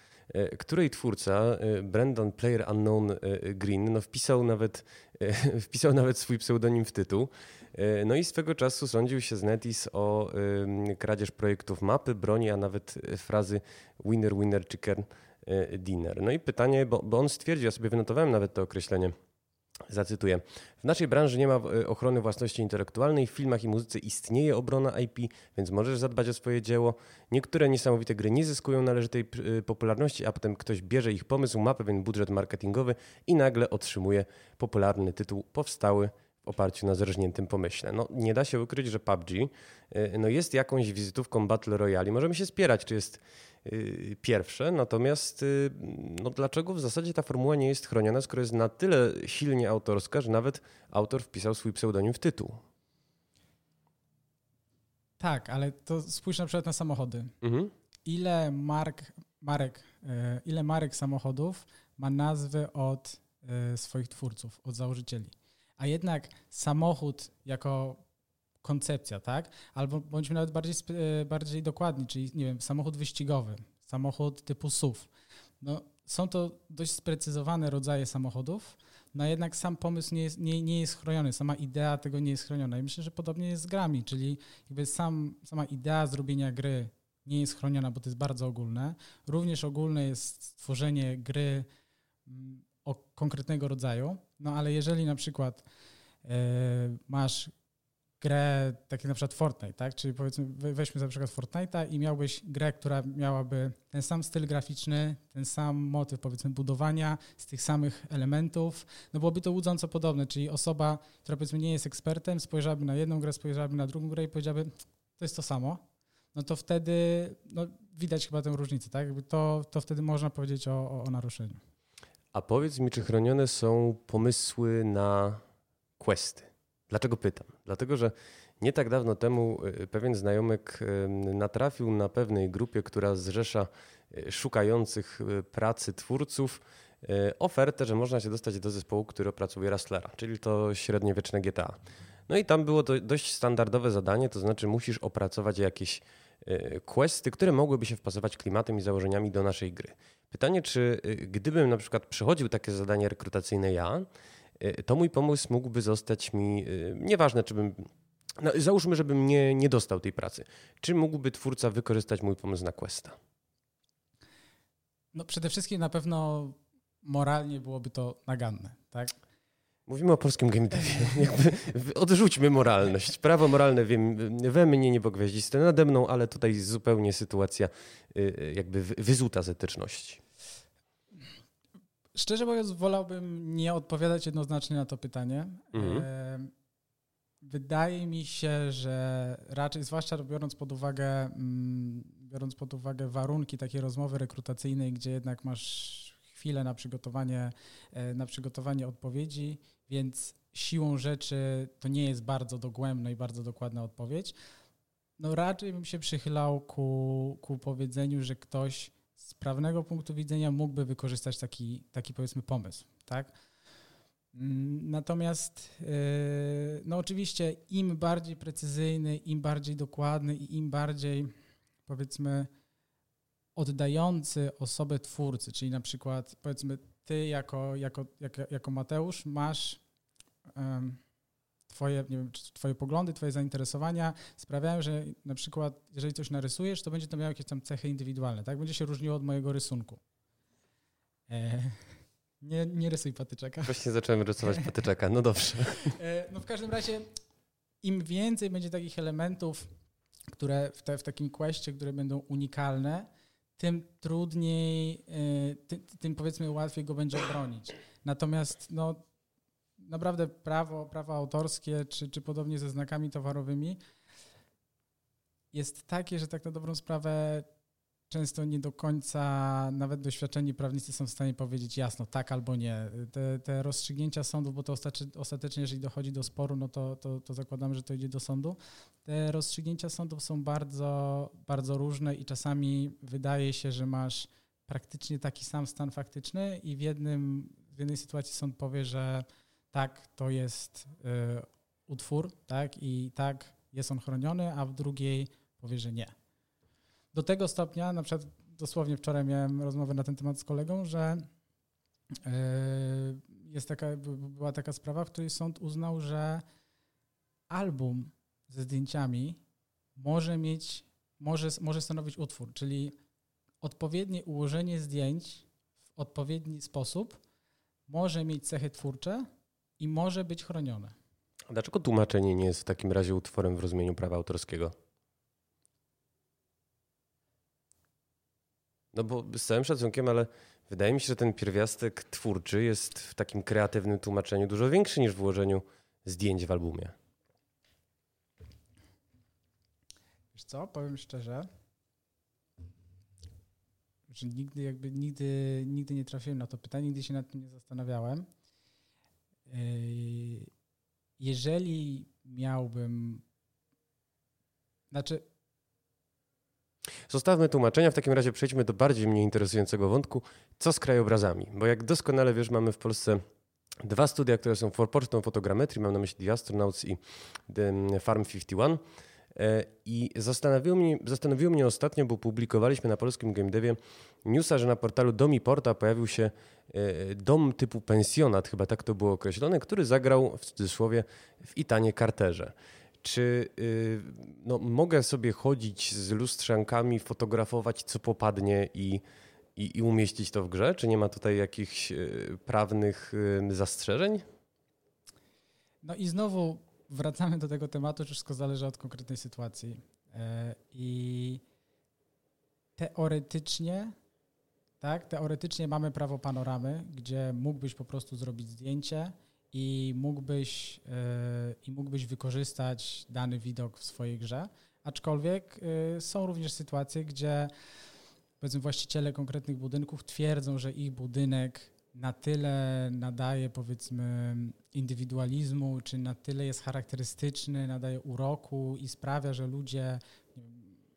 [SPEAKER 1] której twórca Brendan Player Unknown Green no wpisał nawet (laughs) wpisał nawet swój pseudonim w tytuł. E, no i swego czasu sądził się z Netis o kradzież projektów mapy, broni, a nawet frazy winner, winner, chicken e, dinner. No i pytanie, bo, bo on stwierdził, ja sobie wynotowałem nawet to określenie, Zacytuję. W naszej branży nie ma e, ochrony własności intelektualnej. W filmach i muzyce istnieje obrona IP, więc możesz zadbać o swoje dzieło. Niektóre niesamowite gry nie zyskują należytej e, popularności, a potem ktoś bierze ich pomysł, ma pewien budżet marketingowy i nagle otrzymuje popularny tytuł powstały oparciu na zrżniętym pomyśle. No, nie da się ukryć, że PUBG e, no, jest jakąś wizytówką Battle Royale. Możemy się spierać, czy jest Y, pierwsze. Natomiast y, no dlaczego w zasadzie ta formuła nie jest chroniona, skoro jest na tyle silnie autorska, że nawet autor wpisał swój pseudonim w tytuł?
[SPEAKER 3] Tak, ale to spójrz na przykład na samochody. Mhm. Ile mark, marek, y, ile marek samochodów ma nazwy od swoich twórców, od założycieli? A jednak samochód jako koncepcja, tak? Albo bądźmy nawet bardziej, e, bardziej dokładni, czyli nie wiem, samochód wyścigowy, samochód typu SUV. No, są to dość sprecyzowane rodzaje samochodów, no jednak sam pomysł nie jest, nie, nie jest chroniony, sama idea tego nie jest chroniona. I myślę, że podobnie jest z grami, czyli jakby sam, sama idea zrobienia gry nie jest chroniona, bo to jest bardzo ogólne. Również ogólne jest stworzenie gry mm, o konkretnego rodzaju, no ale jeżeli na przykład e, masz grę, takie na przykład Fortnite, tak? Czyli powiedzmy, weźmy na przykład Fortnite'a i miałbyś grę, która miałaby ten sam styl graficzny, ten sam motyw, powiedzmy, budowania z tych samych elementów, no byłoby to łudząco podobne, czyli osoba, która powiedzmy nie jest ekspertem, spojrzałaby na jedną grę, spojrzałaby na drugą grę i powiedziałaby, to jest to samo, no to wtedy no, widać chyba tę różnicę, tak? To, to wtedy można powiedzieć o, o, o naruszeniu.
[SPEAKER 1] A powiedz mi, czy chronione są pomysły na questy? Dlaczego pytam? Dlatego, że nie tak dawno temu y, pewien znajomek natrafił na pewnej grupie, która zrzesza y, szukających y, pracy twórców ofertę, że można się dostać do zespołu, który opracuje Rustlera, czyli to średniowieczne GTA. No i tam było to dość standardowe zadanie, to znaczy musisz opracować jakieś questy, które mogłyby się wpasować klimatem i założeniami do naszej gry. Pytanie, czy gdybym na przykład przechodził takie zadanie rekrutacyjne ja, Y, to mój pomysł mógłby zostać mi, y, nieważne czy bym, no, załóżmy, żebym nie, nie dostał tej pracy. Czy mógłby twórca wykorzystać mój pomysł na Questa?
[SPEAKER 3] No przede wszystkim na pewno moralnie byłoby to naganne, tak?
[SPEAKER 1] Mówimy o polskim game devie. (laughs) Odrzućmy moralność. Prawo moralne wiem, we mnie niebogwiaździste nade mną, ale tutaj zupełnie sytuacja y, jakby wyzuta z etyczności.
[SPEAKER 3] Szczerze mówiąc, wolałbym nie odpowiadać jednoznacznie na to pytanie. Mhm. Wydaje mi się, że raczej, zwłaszcza biorąc pod uwagę, mm, biorąc pod uwagę warunki takiej rozmowy rekrutacyjnej, gdzie jednak masz chwilę na przygotowanie, e, na przygotowanie odpowiedzi, więc siłą rzeczy to nie jest bardzo dogłębna i bardzo dokładna odpowiedź. No raczej bym się przychylał ku, ku powiedzeniu, że ktoś z prawnego punktu widzenia mógłby wykorzystać taki, taki powiedzmy pomysł, tak? Natomiast yy, no oczywiście im bardziej precyzyjny, im bardziej dokładny i im bardziej powiedzmy oddający osobę twórcy, czyli na przykład powiedzmy ty jako, jako, jako, jako Mateusz masz um, twoje, nie wiem, twoje poglądy, twoje zainteresowania sprawiają, że na przykład jeżeli coś narysujesz, to będzie to miało jakieś tam cechy indywidualne, tak? Będzie się różniło od mojego rysunku. E, nie, nie rysuj patyczeka.
[SPEAKER 1] Właśnie zacząłem rysować patyczeka, no dobrze. (laughs)
[SPEAKER 3] E, no w każdym razie im więcej będzie takich elementów, które w, te, w takim questie, które będą unikalne, tym trudniej, e, tym, tym powiedzmy łatwiej go będzie obronić. Natomiast no, naprawdę prawo, prawa autorskie, czy, czy podobnie ze znakami towarowymi, jest takie, że tak na dobrą sprawę często nie do końca nawet doświadczeni prawnicy są w stanie powiedzieć jasno tak albo nie. Te, te rozstrzygnięcia sądów, bo to ostatecznie, jeżeli dochodzi do sporu, no to, to, to zakładamy, że to idzie do sądu. Te rozstrzygnięcia sądów są bardzo, bardzo różne i czasami wydaje się, że masz praktycznie taki sam stan faktyczny i w, jednym, w jednej sytuacji sąd powie, że tak, to jest y, utwór, tak, i tak jest on chroniony, a w drugiej powie, że nie. Do tego stopnia, na przykład dosłownie wczoraj miałem rozmowę na ten temat z kolegą, że y, jest taka, była taka sprawa, w której sąd uznał, że album ze zdjęciami może mieć, może, może stanowić utwór, czyli odpowiednie ułożenie zdjęć w odpowiedni sposób może mieć cechy twórcze, i może być chronione.
[SPEAKER 1] A dlaczego tłumaczenie nie jest w takim razie utworem w rozumieniu prawa autorskiego? No bo z całym szacunkiem, ale wydaje mi się, że ten pierwiastek twórczy jest w takim kreatywnym tłumaczeniu dużo większy niż w ułożeniu zdjęć w albumie.
[SPEAKER 3] Wiesz co, powiem szczerze, że nigdy jakby nigdy, nigdy nie trafiłem na to pytanie, nigdy się nad tym nie zastanawiałem. Yy, jeżeli miałbym. Znaczy.
[SPEAKER 1] Zostawmy tłumaczenia, w takim razie przejdźmy do bardziej mnie interesującego wątku. Co z krajobrazami? Bo jak doskonale wiesz, mamy w Polsce dwa studia, które są for pocztą fotogrametrii, mam na myśli The Astronauts i The Farm 51. E, I zastanowiło mnie, zastanowiło mnie ostatnio, bo publikowaliśmy na polskim game devie newsa, że na portalu Domiporta pojawił się e, dom typu pensjonat, chyba tak to było określone, który zagrał w cudzysłowie w Itanie Carterze. Czy y, no, mogę sobie chodzić z lustrzankami, fotografować co popadnie i, i, i umieścić to w grze? Czy nie ma tutaj jakichś y, prawnych y, zastrzeżeń?
[SPEAKER 3] No i znowu wracamy do tego tematu, wszystko zależy od konkretnej sytuacji. E, I teoretycznie, tak, teoretycznie mamy prawo panoramy, gdzie mógłbyś po prostu zrobić zdjęcie i mógłbyś, e, i mógłbyś wykorzystać dany widok w swojej grze. Aczkolwiek e, są również sytuacje, gdzie powiedzmy właściciele konkretnych budynków twierdzą, że ich budynek na tyle nadaje powiedzmy indywidualizmu, czy na tyle jest charakterystyczny, nadaje uroku i sprawia, że ludzie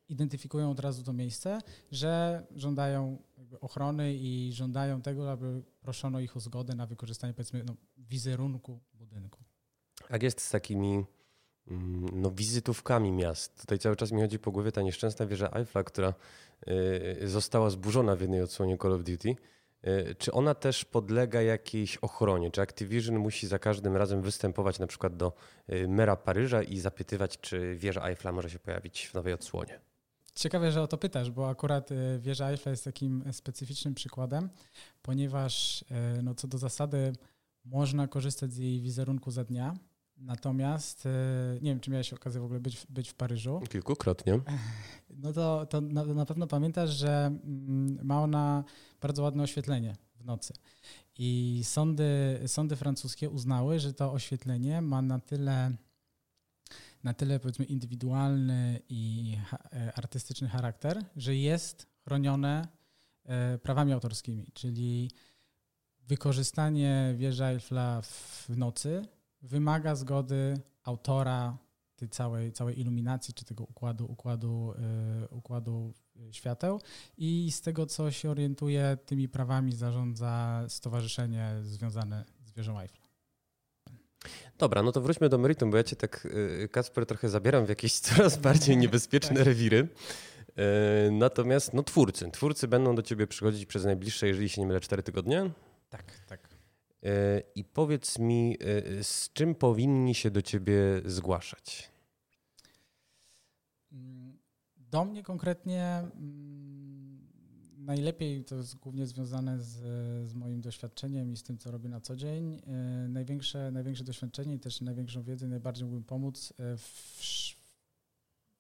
[SPEAKER 3] identyfikują od razu to miejsce, że żądają ochrony i żądają tego, aby proszono ich o zgodę na wykorzystanie powiedzmy no, wizerunku budynku.
[SPEAKER 1] Jak jest z takimi mm, no, wizytówkami miast? Tutaj cały czas mi chodzi po głowie ta nieszczęsna wieża Eiffla, która y, została zburzona w jednej odsłonie Call of Duty. Y, czy ona też podlega jakiejś ochronie? Czy Activision musi za każdym razem występować na przykład do y, mera Paryża i zapytywać, czy wieża Eiffla może się pojawić w nowej odsłonie?
[SPEAKER 3] Ciekawe, że o to pytasz, bo akurat y, wieża Eiffla jest takim specyficznym przykładem, ponieważ no, co do zasady można korzystać z jej wizerunku za dnia, Natomiast nie wiem, czy miałeś okazję w ogóle być, być w Paryżu.
[SPEAKER 1] Kilkukrotnie. (laughs)
[SPEAKER 3] No to, to na, na pewno pamiętasz, że mm, ma ona bardzo ładne oświetlenie w nocy. I sądy, sądy francuskie uznały, że to oświetlenie ma na tyle, na tyle powiedzmy indywidualny i e, artystyczny charakter, że jest chronione e, prawami autorskimi, czyli wykorzystanie wieży Eiffla w nocy wymaga zgody autora tej całej, całej iluminacji, czy tego układu, układu, yy, układu świateł i z tego, co się orientuje, tymi prawami zarządza stowarzyszenie związane z wieżą Eiffla.
[SPEAKER 1] Dobra, no to wróćmy do meritum, bo ja cię tak, y, Kacper, trochę zabieram w jakieś (laughs) coraz bardziej niebezpieczne tak. rewiry. Y, natomiast no twórcy. Twórcy będą do ciebie przychodzić przez najbliższe, jeżeli się nie mylę, cztery tygodnie?
[SPEAKER 3] Tak, tak.
[SPEAKER 1] Y, I powiedz mi, z czym powinni się do ciebie zgłaszać?
[SPEAKER 3] Do mnie konkretnie mm, najlepiej to jest głównie związane z, z moim doświadczeniem i z tym, co robię na co dzień. E, największe, największe doświadczenie i też największą wiedzę, najbardziej mógłbym pomóc e, w,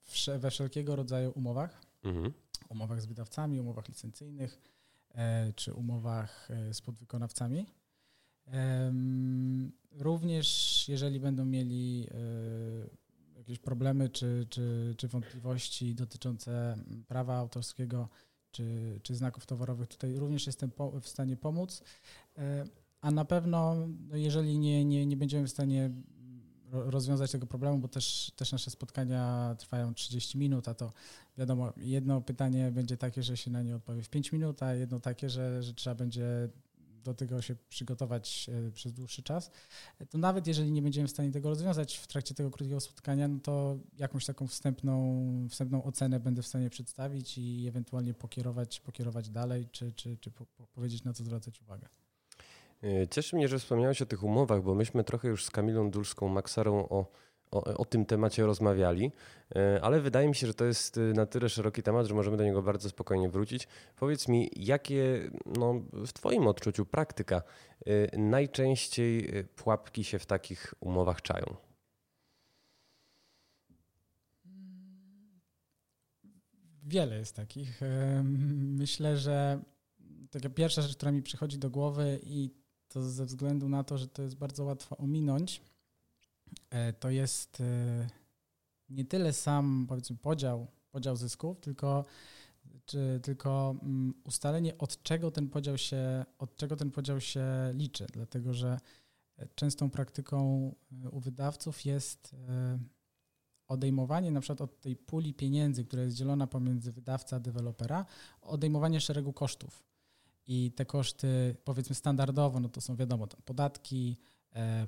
[SPEAKER 3] w, we wszelkiego rodzaju umowach. Mhm. Umowach z wydawcami, umowach licencyjnych e, czy umowach z podwykonawcami. Również jeżeli będą mieli jakieś problemy czy, czy, czy wątpliwości dotyczące prawa autorskiego czy, czy znaków towarowych, tutaj również jestem w stanie pomóc. E, a na pewno, no jeżeli nie, nie, nie będziemy w stanie rozwiązać tego problemu, bo też, też nasze spotkania trwają 30 minut, a to wiadomo, jedno pytanie będzie takie, że się na nie odpowie w 5 minut, a jedno takie, że, że trzeba będzie do tego się przygotować e, przez dłuższy czas, to nawet jeżeli nie będziemy w stanie tego rozwiązać w trakcie tego krótkiego spotkania, no to jakąś taką wstępną, wstępną ocenę będę w stanie przedstawić i ewentualnie pokierować, pokierować dalej, czy, czy, czy po, po powiedzieć, na co zwracać uwagę.
[SPEAKER 1] E, cieszy mnie, że wspomniałeś o tych umowach, bo myśmy trochę już z Kamilą Dulską Maksarą o o, o, tym temacie rozmawiali, e, ale wydaje mi się, że to jest e, na tyle szeroki temat, że możemy do niego bardzo spokojnie wrócić. Powiedz mi, jakie no, w Twoim odczuciu praktyka e, najczęściej pułapki się w takich umowach czają?
[SPEAKER 3] Wiele jest takich. Myślę, że taka pierwsza rzecz, która mi przychodzi do głowy i to ze względu na to, że to jest bardzo łatwo ominąć, to jest e, nie tyle sam powiedzmy podział, podział zysków, tylko, czy, tylko mm, ustalenie od czego ten podział się, od czego ten podział się liczy, dlatego że częstą praktyką e, u wydawców jest odejmowanie na przykład od tej puli pieniędzy, która jest dzielona pomiędzy wydawca a dewelopera, odejmowanie szeregu kosztów. i te koszty, powiedzmy standardowo, no to są wiadomo, podatki, e,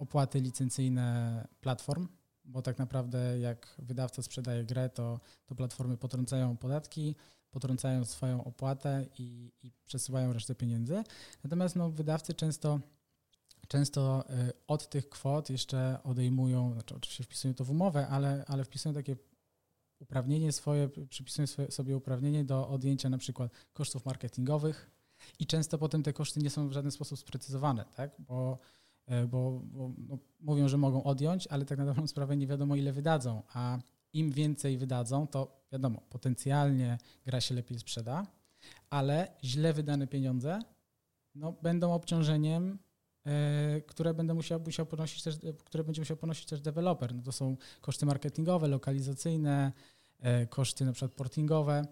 [SPEAKER 3] opłaty licencyjne platform, bo tak naprawdę jak wydawca sprzedaje grę, to, to platformy potrącają podatki, potrącają swoją opłatę i, i przesyłają resztę pieniędzy. Natomiast no, wydawcy często często y, od tych kwot jeszcze odejmują, znaczy oczywiście wpisują to w umowę, ale, ale wpisują takie uprawnienie swoje, przypisują sobie uprawnienie do odjęcia na przykład kosztów marketingowych i często potem te koszty nie są w żaden sposób sprecyzowane, tak? bo, bo, bo no, mówią, że mogą odjąć, ale tak na dobrą sprawę nie wiadomo ile wydadzą, a im więcej wydadzą, to wiadomo, potencjalnie gra się lepiej sprzeda, ale źle wydane pieniądze no, będą obciążeniem E, które będę musiał, musiał ponosić też, które będzie musiał ponosić też deweloper. No to są koszty marketingowe, lokalizacyjne, e, koszty na przykład portingowe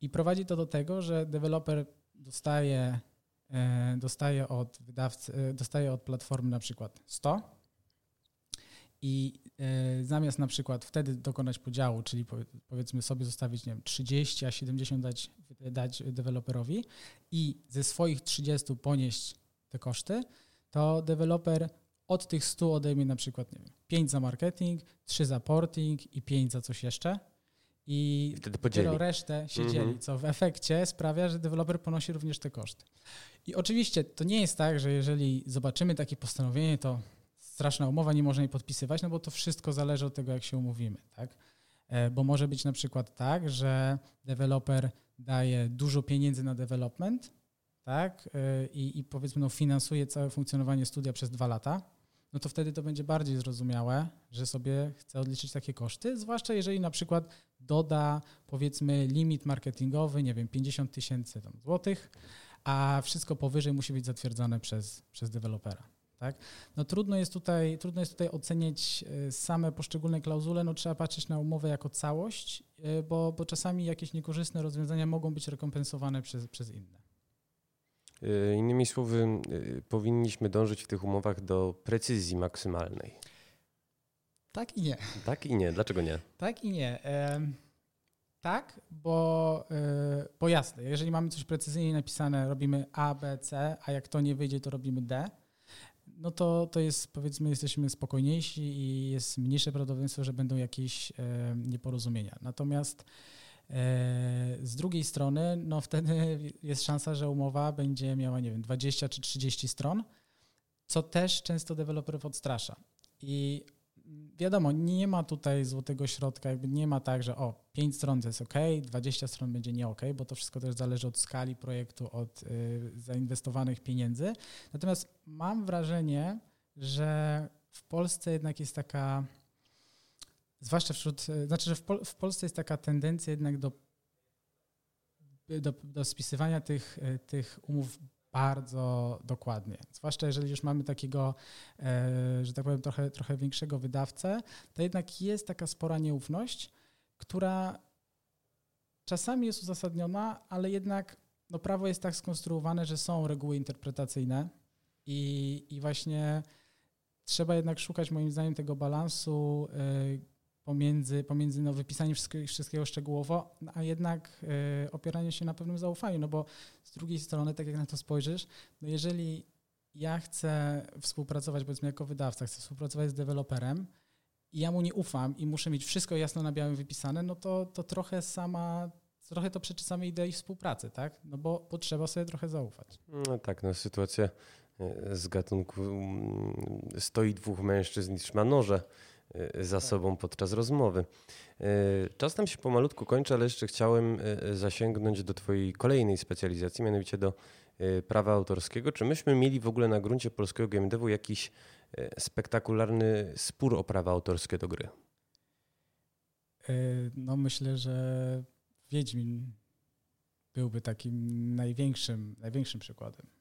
[SPEAKER 3] i prowadzi to do tego, że deweloper dostaje, e, dostaje od wydawcy, dostaje od platformy na przykład 100 i zamiast na przykład wtedy dokonać podziału, czyli powiedzmy sobie zostawić nie wiem, 30, a 70 dać, dać deweloperowi i ze swoich 30 ponieść te koszty, to deweloper od tych 100 odejmie na przykład nie wiem, 5 za marketing, 3 za porting i 5 za coś jeszcze. I
[SPEAKER 1] wtedy podzieli.
[SPEAKER 3] resztę się mhm. dzieli, co w efekcie sprawia, że deweloper ponosi również te koszty. I oczywiście to nie jest tak, że jeżeli zobaczymy takie postanowienie, to straszna umowa, nie można jej podpisywać, no bo to wszystko zależy od tego, jak się umówimy, tak? E, bo może być na przykład tak, że deweloper daje dużo pieniędzy na development, tak, y, i, i powiedzmy no, finansuje całe funkcjonowanie studia przez dwa lata, no to wtedy to będzie bardziej zrozumiałe, że sobie chce odliczyć takie koszty, zwłaszcza jeżeli na przykład doda powiedzmy limit marketingowy, nie wiem, 50 tysięcy złotych, a wszystko powyżej musi być zatwierdzone przez, przez dewelopera. Tak? No trudno jest, tutaj, trudno jest tutaj oceniać y, same poszczególne klauzule, no trzeba patrzeć na umowę jako całość, y, bo, bo czasami jakieś niekorzystne rozwiązania mogą być rekompensowane przez, przez inne.
[SPEAKER 1] E, innymi słowy, e, powinniśmy dążyć w tych umowach do precyzji maksymalnej.
[SPEAKER 3] Tak i nie.
[SPEAKER 1] Tak i nie. Dlaczego nie?
[SPEAKER 3] Tak i nie. tak, bo, e, bo jasne, jeżeli mamy coś precyzyjnie napisane, robimy A, B, C, a jak to nie wyjdzie, to robimy D, no to, to jest, powiedzmy, jesteśmy spokojniejsi i jest mniejsze prawdopodobieństwo, że będą jakieś nieporozumienia. Natomiast z drugiej strony, no wtedy jest szansa, że umowa będzie miała, nie wiem, 20 czy 30 stron, co też często deweloperów odstrasza. I wiadomo, nie ma tutaj złotego środka, jakby nie ma tak, że o, 5 stron to jest ok, 20 stron będzie nie ok, bo to wszystko też zależy od skali projektu, od y, zainwestowanych pieniędzy. Natomiast mam wrażenie, że w Polsce jednak jest taka zwłaszcza wśród, e, znaczy, że w, Pol w Polsce jest taka tendencja jednak do, do, do spisywania tych, e, tych umów bardzo dokładnie. Zwłaszcza jeżeli już mamy takiego, e, że tak powiem, trochę, trochę większego wydawcę, to jednak jest taka spora nieufność, która czasami jest uzasadniona, ale jednak no, prawo jest tak skonstruowane, że są reguły interpretacyjne i, i właśnie trzeba jednak szukać moim zdaniem tego balansu, pomiędzy, pomiędzy no, wypisaniem wszystkiego, wszystkiego szczegółowo, a jednak y, opieranie się na pewnym zaufaniu, no bo z drugiej strony, tak jak na to spojrzysz, no jeżeli ja chcę współpracować, powiedzmy jako wydawca, chcę współpracować z deweloperem i ja mu nie ufam i muszę mieć wszystko jasno na białym wypisane, no to, to trochę sama, trochę to przeczy samej idei współpracy, tak? No bo, bo trzeba sobie trochę zaufać.
[SPEAKER 1] No tak, no sytuacja e, z gatunku mm, stoi dwóch mężczyzn i trzyma noże za sobą podczas rozmowy. Y, czas nam się pomalutku kończy, ale jeszcze chciałem y, zasięgnąć do Twojej kolejnej specjalizacji, mianowicie do prawa autorskiego. Czy myśmy mieli w ogóle na gruncie polskiego GMDW jakiś spektakularny spór o prawa autorskie do gry?
[SPEAKER 3] No myślę, że Wiedźmin byłby takim największym, największym przykładem.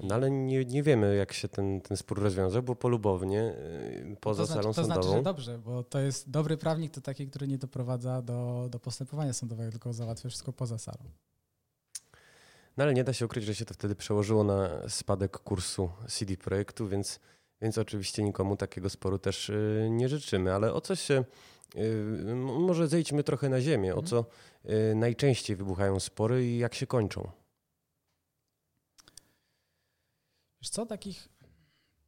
[SPEAKER 1] No ale nie, nie wiemy, jak się ten, ten spór rozwiązał, bo polubownie y, poza
[SPEAKER 3] to znaczy,
[SPEAKER 1] salą
[SPEAKER 3] to
[SPEAKER 1] sądową. To
[SPEAKER 3] znaczy, że dobrze, bo to jest dobry prawnik, to taki, który nie doprowadza do, do postępowania sądowego, tylko załatwia wszystko poza salą.
[SPEAKER 1] No ale nie da się ukryć, że się to wtedy przełożyło na spadek kursu CD Projektu, więc, więc oczywiście nikomu takiego sporu też y, nie życzymy. Ale o co się, y, może zejdźmy trochę na ziemię, o mhm. co najczęściej wybuchają spory i jak się kończą?
[SPEAKER 3] Wiesz co, takich,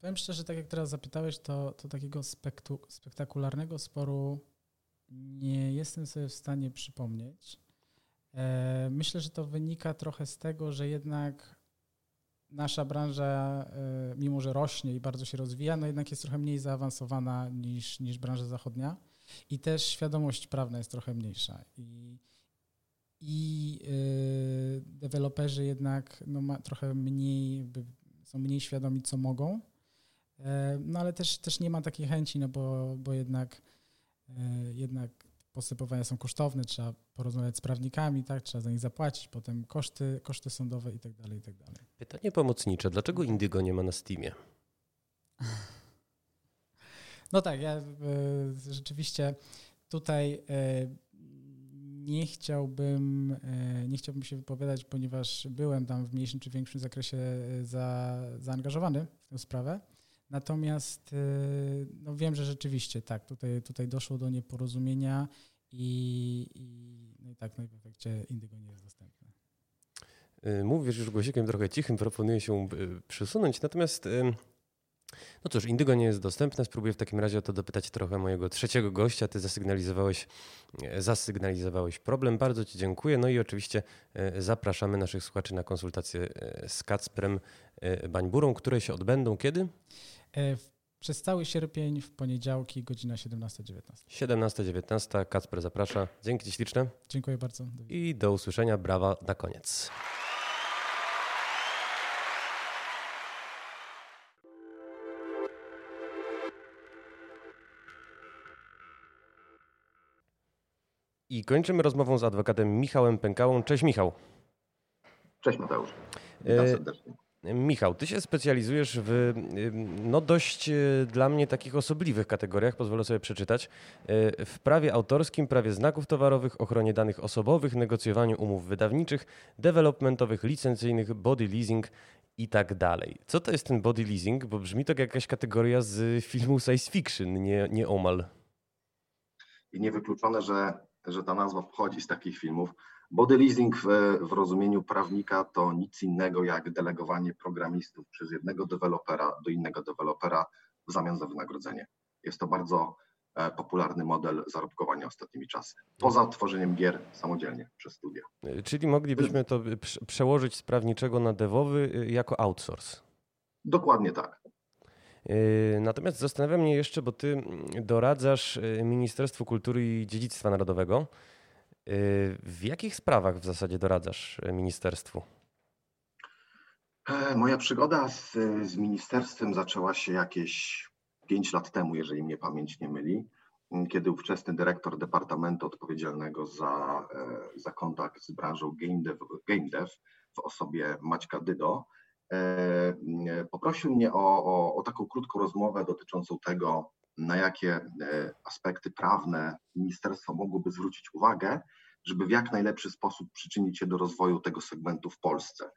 [SPEAKER 3] powiem szczerze, tak jak teraz zapytałeś, to, to takiego spektu, spektakularnego sporu nie jestem sobie w stanie przypomnieć. E, myślę, że to wynika trochę z tego, że jednak nasza branża, e, mimo że rośnie i bardzo się rozwija, no jednak jest trochę mniej zaawansowana niż, niż branża zachodnia i też świadomość prawna jest trochę mniejsza. I, i yy, deweloperzy jednak no, ma trochę mniej, są mniej świadomi, co mogą. No ale też, też nie ma takiej chęci, no bo, bo jednak, jednak postępowania są kosztowne, trzeba porozmawiać z prawnikami, tak, trzeba za nich zapłacić, potem koszty, koszty sądowe i tak dalej, i tak dalej.
[SPEAKER 1] Pytanie pomocnicze, dlaczego Indygo nie ma na Steamie?
[SPEAKER 3] No tak, ja y, rzeczywiście tutaj nie chciałbym, y, nie chciałbym się wypowiadać, ponieważ byłem tam w mniejszym czy większym zakresie za, zaangażowany w tę sprawę. Natomiast y, no wiem, że rzeczywiście tak, tutaj, tutaj doszło do nieporozumienia i, i, no i tak, no i w efekcie Indygo nie jest dostępny.
[SPEAKER 1] Mówisz już głosikiem trochę cichym, proponuję się przesunąć, natomiast no cóż, Indygo nie jest dostępne. Spróbuję w takim razie o to dopytać trochę mojego trzeciego gościa. Ty zasygnalizowałeś, e, zasygnalizowałeś problem. Bardzo Ci dziękuję. No i oczywiście e, zapraszamy naszych słuchaczy na konsultację e, z Kacprem Bańburą, które się odbędą kiedy?
[SPEAKER 3] Przez cały sierpień w poniedziałki godzina 17-19.
[SPEAKER 1] 17-19. Kacper zaprasza. Dzięki Ci śliczne.
[SPEAKER 3] Dziękuję bardzo.
[SPEAKER 1] I do usłyszenia. Brawa na koniec. I kończymy rozmową z adwokatem Michałem Pękałą. Cześć Michał.
[SPEAKER 4] Cześć Mateusz. Witam e, serdecznie.
[SPEAKER 1] Michał, ty się specjalizujesz w no dość e, dla mnie takich osobliwych kategoriach, pozwolę sobie przeczytać, e, w prawie autorskim, prawie znaków towarowych, ochronie danych osobowych, negocjowaniu umów wydawniczych, developmentowych, licencyjnych, body leasing i tak dalej. Co to jest ten body leasing? Bo brzmi to jak jakaś kategoria z filmu science fiction, nie, nie omal.
[SPEAKER 4] I niewykluczone, że że ta nazwa pochodzi z takich filmów. Body leasing w, w rozumieniu prawnika to nic innego jak delegowanie programistów przez jednego dewelopera do innego dewelopera w zamian za wynagrodzenie. Jest to bardzo e, popularny model zarobkowania ostatnimi czasy, poza tworzeniem gier samodzielnie przez studia.
[SPEAKER 1] Czyli moglibyśmy to przełożyć z prawniczego na devowy y, jako outsource.
[SPEAKER 4] Dokładnie tak.
[SPEAKER 1] Yy, natomiast zastanawia mnie jeszcze, bo ty doradzasz yy, Ministerstwu Kultury i Dziedzictwa Narodowego. Yy, w jakich sprawach w zasadzie doradzasz ministerstwu?
[SPEAKER 4] E, moja przygoda z, z ministerstwem zaczęła się jakieś 5 lat temu, jeżeli mnie pamięć nie myli, kiedy ówczesny dyrektor Departamentu Odpowiedzialnego za, e, za kontakt z branżą game dev, game dev w osobie Maćka Dydo poprosił mnie o, o, o taką krótką rozmowę dotyczącą tego, na jakie e, aspekty prawne ministerstwo mogłoby zwrócić uwagę, żeby w jak najlepszy sposób przyczynić się do rozwoju tego segmentu w Polsce.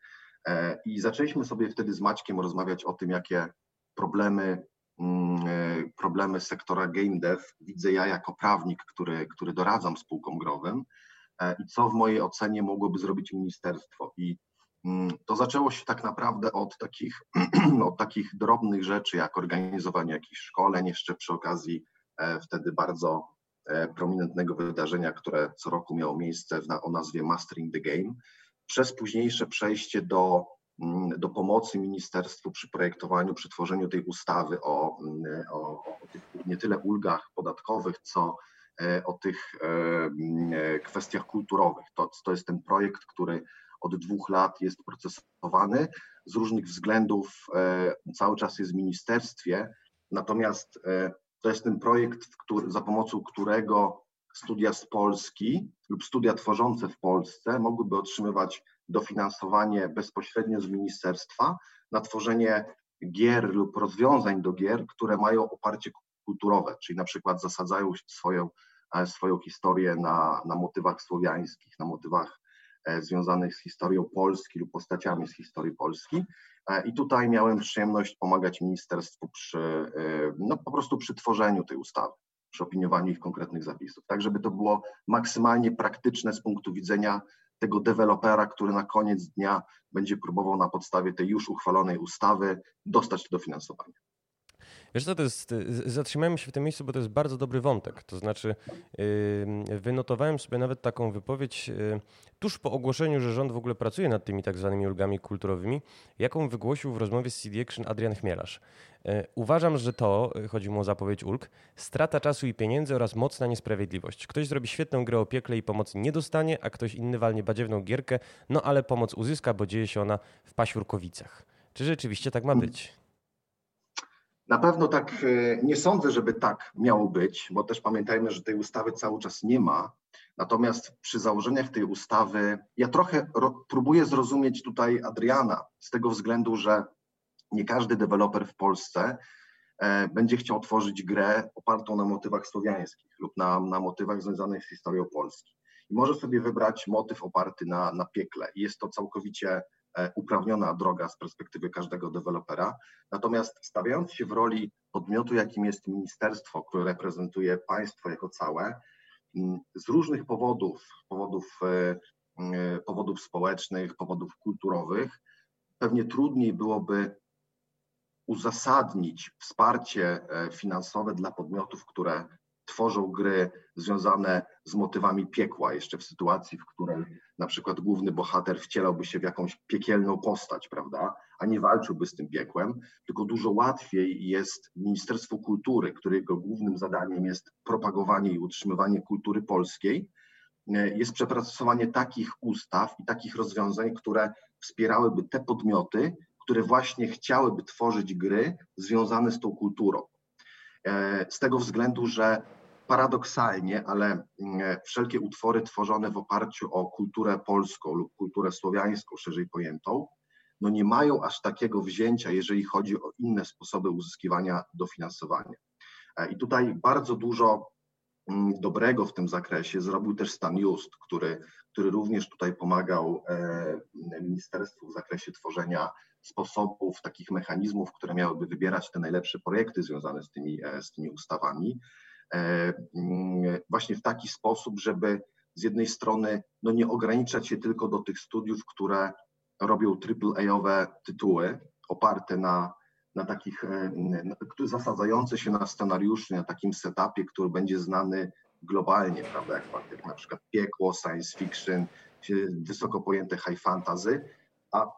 [SPEAKER 4] E, I zaczęliśmy sobie wtedy z Maćkiem rozmawiać o tym, jakie problemy, mm, problemy sektora game dev widzę ja jako prawnik, który, który doradzam spółkom growym i co w mojej ocenie mogłoby zrobić ministerstwo. I to zaczęło się tak naprawdę od takich, (clears throat) od takich drobnych rzeczy, jak organizowanie jakichś szkoleń, jeszcze przy okazji e, wtedy bardzo e, prominentnego wydarzenia, które co roku miało miejsce o nazwie Mastering the Game, przez późniejsze przejście do, mm, do pomocy ministerstwu przy projektowaniu, przy tworzeniu tej ustawy o, mm, o, o tych nie tyle ulgach podatkowych, co e, o tych kwestiach kulturowych. To, to jest ten projekt, który od dwóch lat jest procesowany. Z różnych względów e, cały czas jest w ministerstwie, natomiast e, to jest ten projekt, który, za pomocą którego studia z Polski lub studia tworzące w Polsce mogłyby otrzymywać dofinansowanie bezpośrednio z ministerstwa na tworzenie gier lub rozwiązań do gier, które mają oparcie kulturowe, czyli na przykład zasadzają swoją, e, swoją historię na, na motywach słowiańskich, na motywach związanych z historią Polski lub postaciami z historii Polski. E, I tutaj miałem przyjemność pomagać ministerstwu przy, e, no po prostu przy tworzeniu tej ustawy, przy opiniowaniu ich konkretnych zapisów. Tak, żeby to było maksymalnie praktyczne z punktu widzenia tego dewelopera, który na koniec dnia będzie próbował na podstawie tej już uchwalonej ustawy dostać dofinansowanie.
[SPEAKER 1] Wiesz co, to jest, zatrzymałem się w tym miejscu, bo to jest bardzo dobry wątek. To znaczy, yy, wynotowałem sobie nawet taką wypowiedź yy, tuż po ogłoszeniu, że rząd w ogóle pracuje nad tymi tak zwanymi ulgami kulturowymi, jaką wygłosił w rozmowie z CD Action Adrian Chmielarz. Yy, uważam, że to, chodzi mu o zapowiedź ulg, strata czasu i pieniędzy oraz mocna niesprawiedliwość. Ktoś zrobi świetną grę o piekle i pomocy nie dostanie, a ktoś inny walnie badziewną gierkę, no ale pomoc uzyska, bo dzieje się ona w Paśurkowicach. Czy rzeczywiście tak ma być?
[SPEAKER 4] Na pewno tak e, nie sądzę, żeby tak miało być, bo też pamiętajmy, że tej ustawy cały czas nie ma. Natomiast przy założeniach tej ustawy ja trochę próbuję zrozumieć tutaj Adriana z tego względu, że nie każdy deweloper w Polsce e, będzie chciał tworzyć grę opartą na motywach słowiańskich lub na, na motywach związanych z historią Polski. I może sobie wybrać motyw oparty na, na piekle. I jest to całkowicie uprawniona droga z perspektywy każdego dewelopera. Natomiast stawiając się w roli podmiotu, jakim jest ministerstwo, które reprezentuje państwo jako całe, mm, z różnych powodów, powodów, e, e, powodów społecznych, powodów kulturowych, pewnie trudniej byłoby uzasadnić wsparcie finansowe dla podmiotów, które tworzą gry związane z motywami piekła, jeszcze w sytuacji, w której na przykład główny bohater wcielałby się w jakąś piekielną postać, prawda, a nie walczyłby z tym piekłem, tylko dużo łatwiej jest Ministerstwu Kultury, którego głównym zadaniem jest propagowanie i utrzymywanie kultury polskiej, e, jest przepracowanie takich ustaw i takich rozwiązań, które wspierałyby te podmioty, które właśnie chciałyby tworzyć gry związane z tą kulturą. E, z tego względu, że paradoksalnie, ale mm, wszelkie utwory tworzone w oparciu o kulturę polską lub kulturę słowiańską, szerzej pojętą, no nie mają aż takiego wzięcia, jeżeli chodzi o inne sposoby uzyskiwania dofinansowania. E, I tutaj bardzo dużo mm, dobrego w tym zakresie zrobił też Stan Just, który, który również tutaj pomagał e, ministerstwu w zakresie tworzenia sposobów, takich mechanizmów, które miałyby wybierać te najlepsze projekty związane z tymi, e, z tymi ustawami. E, mm, właśnie w taki sposób, żeby z jednej strony no nie ograniczać się tylko do tych studiów, które robią AAA-owe tytuły oparte na, na takich, e, zasadzające się na scenariuszu, na takim setupie, który będzie znany globalnie, prawda, jak, jak na przykład piekło, science fiction, wysoko pojęte high fantasy, a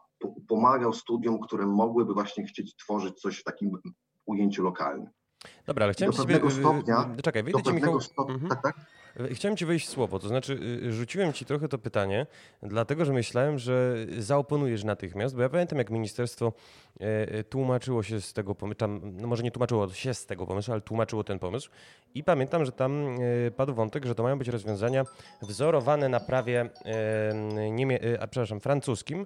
[SPEAKER 4] pomagał studiom, które mogłyby właśnie chcieć tworzyć coś w takim ujęciu lokalnym.
[SPEAKER 1] Dobra, ale chciałem do
[SPEAKER 4] pewnego ciebie... stopnia.
[SPEAKER 1] Czekaj, wyjdę ci Michał. Stopnia, mhm. tak, tak? Chciałem ci wejść słowo, to znaczy y, rzuciłem ci trochę to pytanie, dlatego że myślałem, że zaoponujesz natychmiast, bo ja pamiętam jak ministerstwo e, e, tłumaczyło się z tego pomysłu, no może nie tłumaczyło się z tego pomysłu, ale tłumaczyło ten pomysł i pamiętam, że tam e, padł wątek, że to mają być rozwiązania wzorowane na prawie niemie, a, przepraszam, francuskim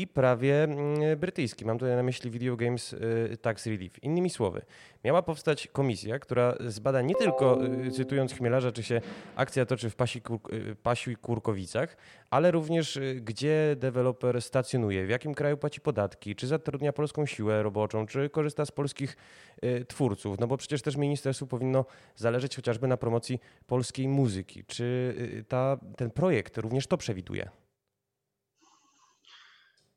[SPEAKER 1] i prawie mm, brytyjskim. Mam tutaj na myśli Video Games Tax Relief. Innymi słowy, miała powstać komisja, która zbada nie tylko, cytując Chmielarza, czy się akcja toczy w Pasi, y, Pasiu i Kurkowicach, ale również y, gdzie deweloper stacjonuje, w jakim kraju płaci podatki, czy zatrudnia polską siłę roboczą, czy korzysta z polskich y, twórców. No bo przecież też ministerstwu powinno zależeć chociażby na promocji polskiej muzyki. Czy ta, ten projekt również to przewiduje?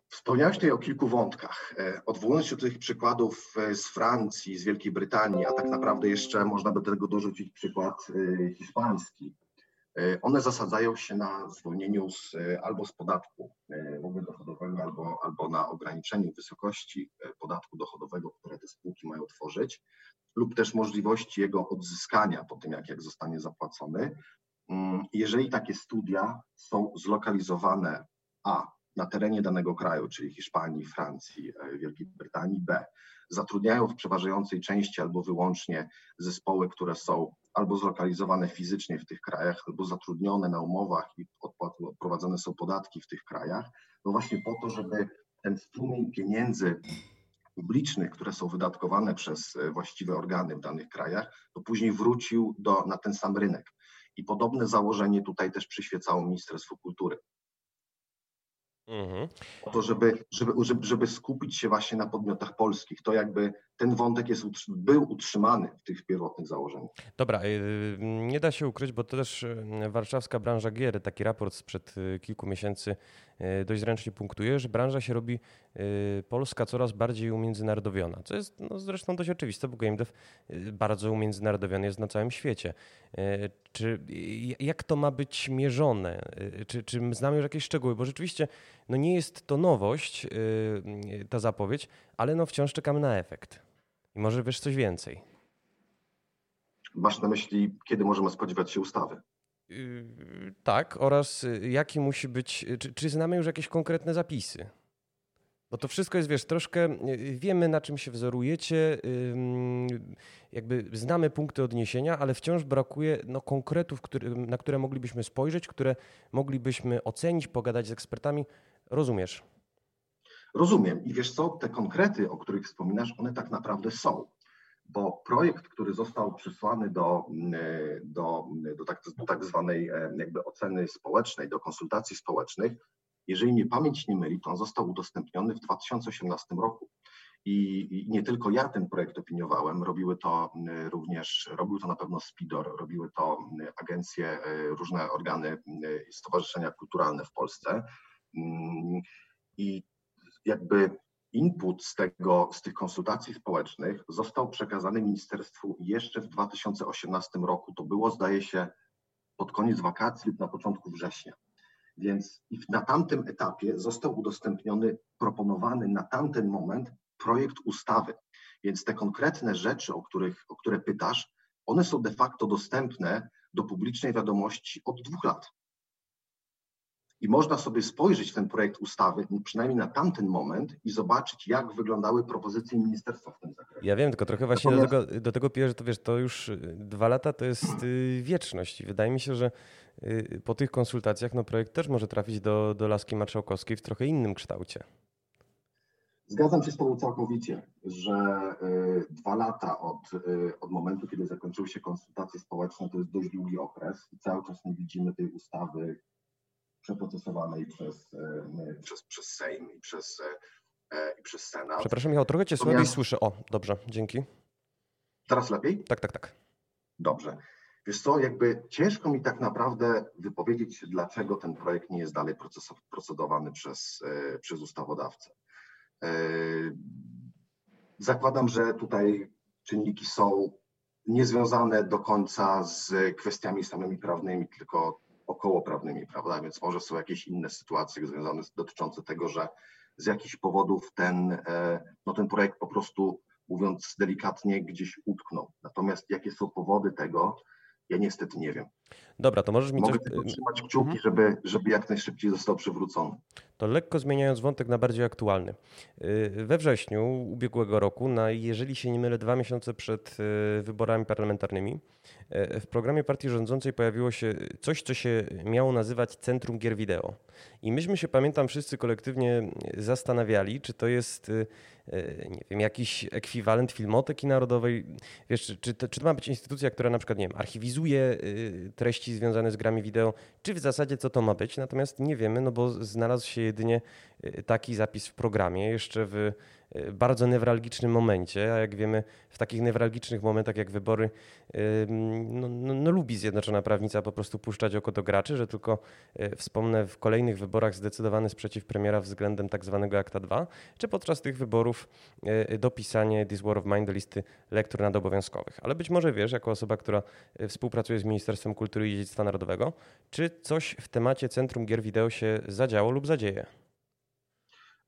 [SPEAKER 4] Wspomniałeś tutaj o kilku wątkach. E, odwołując się do tych przykładów e, z Francji, z Wielkiej Brytanii, a tak naprawdę jeszcze można by do tego dorzucić przykład e, hiszpański. One zasadzają się na zwolnieniu z, albo z podatku dochodowego, albo, albo na ograniczeniu wysokości podatku dochodowego, które te spółki mają tworzyć, lub też możliwości jego odzyskania po tym, jak, jak zostanie zapłacony. Mm, jeżeli takie studia są zlokalizowane a na terenie danego kraju, czyli Hiszpanii, Francji, e, Wielkiej Brytanii, B, zatrudniają w przeważającej części albo wyłącznie zespoły, które są albo zlokalizowane fizycznie w tych krajach, albo zatrudnione na umowach i odprowadzone są podatki w tych krajach, no właśnie po to, żeby ten strumień pieniędzy publicznych, które są wydatkowane przez e, właściwe organy w danych krajach, to później wrócił do, na ten sam rynek. I podobne założenie tutaj też przyświecało Ministerstwu Kultury. Mhm. to, żeby, żeby, żeby, żeby skupić się właśnie na podmiotach polskich. To jakby ten wątek jest, był utrzymany w tych pierwotnych założeniach.
[SPEAKER 1] Dobra, y, nie da się ukryć, bo to też y, warszawska branża gier, taki raport sprzed y, kilku miesięcy dość zręcznie punktuje, że branża się robi polska coraz bardziej umiędzynarodowiona, co jest no, zresztą dość oczywiste, bo game dev bardzo umiędzynarodowiony jest na całym świecie. Czy, jak to ma być mierzone? Czy, czy znamy już jakieś szczegóły? Bo rzeczywiście no nie jest to nowość, ta zapowiedź, ale no wciąż czekamy na efekt. I może wiesz coś więcej.
[SPEAKER 4] Masz na myśli, kiedy możemy spodziewać się ustawy?
[SPEAKER 1] Tak, oraz y, jaki musi być, y, czy, czy znamy już jakieś konkretne zapisy? Bo to wszystko jest, wiesz, troszkę y, wiemy, na czym się wzorujecie, jakby znamy punkty odniesienia, ale wciąż brakuje no, konkretów, który, na które moglibyśmy spojrzeć, które moglibyśmy ocenić, pogadać z ekspertami. Rozumiesz?
[SPEAKER 4] Rozumiem. I wiesz co, te konkrety, o których wspominasz, one tak naprawdę są. Bo projekt, który został przysłany do, do, do, tak, tak zwanej e, jakby oceny społecznej, do konsultacji społecznych, jeżeli mnie pamięć nie myli, to on został udostępniony w 2018 roku. I, I, nie tylko ja ten projekt opiniowałem, robiły to również, robił to na pewno Spidor, robiły to agencje, e, różne organy, stowarzyszenia kulturalne w Polsce. Mm, I jakby input z, tego, z tych konsultacji społecznych został przekazany ministerstwu jeszcze w 2018 roku. To było, zdaje się, pod koniec wakacji lub na początku września. Więc na tamtym etapie został udostępniony, proponowany na tamten moment projekt ustawy. Więc te konkretne rzeczy, o, których, o które pytasz, one są de facto dostępne do publicznej wiadomości od dwóch lat. I można sobie spojrzeć ten projekt ustawy, przynajmniej na tamten moment, i zobaczyć, jak wyglądały propozycje ministerstwa w tym zakresie.
[SPEAKER 1] Ja wiem, tylko trochę właśnie Natomiast... do tego, do tego piję, że to wiesz, to już y, dwa lata to jest y, wieczność. I wydaje mi się, że y, po tych konsultacjach no, projekt też może trafić do, do laski marszałkowskiej w trochę innym kształcie.
[SPEAKER 4] Zgadzam się z Tobą całkowicie, że dwa lata od, od momentu, kiedy zakończyły się konsultacje społeczne, to jest dość długi okres i cały czas nie widzimy tej ustawy przeprocesowanej przez, e, przez, przez Sejm i przez, e, e, i przez Senat.
[SPEAKER 1] Przepraszam, Michał, trochę Cię słabiej słyszę. O, dobrze, dzięki.
[SPEAKER 4] Teraz lepiej?
[SPEAKER 1] Tak, tak, tak.
[SPEAKER 4] Dobrze. Wiesz co, jakby ciężko mi tak naprawdę wypowiedzieć, dlaczego ten projekt nie jest dalej procedowany przez, przez ustawodawcę. Zakładam, że tutaj czynniki są niezwiązane do końca z kwestiami samymi prawnymi, tylko około prawnymi, prawda? Więc może są jakieś inne sytuacje związane z, dotyczące tego, że z jakichś powodów ten, e, no ten projekt po prostu, mówiąc delikatnie, gdzieś utknął. Natomiast jakie są powody tego, ja niestety nie wiem.
[SPEAKER 1] Dobra, to możesz mi
[SPEAKER 4] Mogę
[SPEAKER 1] coś...
[SPEAKER 4] tylko trzymać kciuki, mhm. żeby, żeby jak najszybciej został przywrócony.
[SPEAKER 1] To lekko zmieniając wątek na bardziej aktualny. Y, we wrześniu ubiegłego roku, na, jeżeli się nie mylę, dwa miesiące przed y, wyborami parlamentarnymi, y, w programie partii rządzącej pojawiło się coś, co się miało nazywać Centrum Gier Wideo. I myśmy się, pamiętam, wszyscy kolektywnie zastanawiali, czy to jest nie wiem, jakiś ekwiwalent filmoteki narodowej. Wiesz, czy, to, czy to ma być instytucja, która na przykład, nie wiem, archiwizuje treści związane z grami wideo, czy w zasadzie co to ma być. Natomiast nie wiemy, no bo znalazł się jedynie taki zapis w programie, jeszcze w bardzo newralgicznym momencie, a jak wiemy, w takich newralgicznych momentach jak wybory, no, no, no, lubi Zjednoczona Prawnica po prostu puszczać oko do graczy, że tylko y, wspomnę w kolejnych wyborach zdecydowany sprzeciw premiera względem tak zwanego Akta 2, czy podczas tych wyborów y, dopisanie This War of Mine do listy lektur nadobowiązkowych. Ale być może wiesz, jako osoba, która współpracuje z Ministerstwem Kultury i Dziedzictwa Narodowego, czy coś w temacie Centrum Gier Wideo się zadziało lub zadzieje?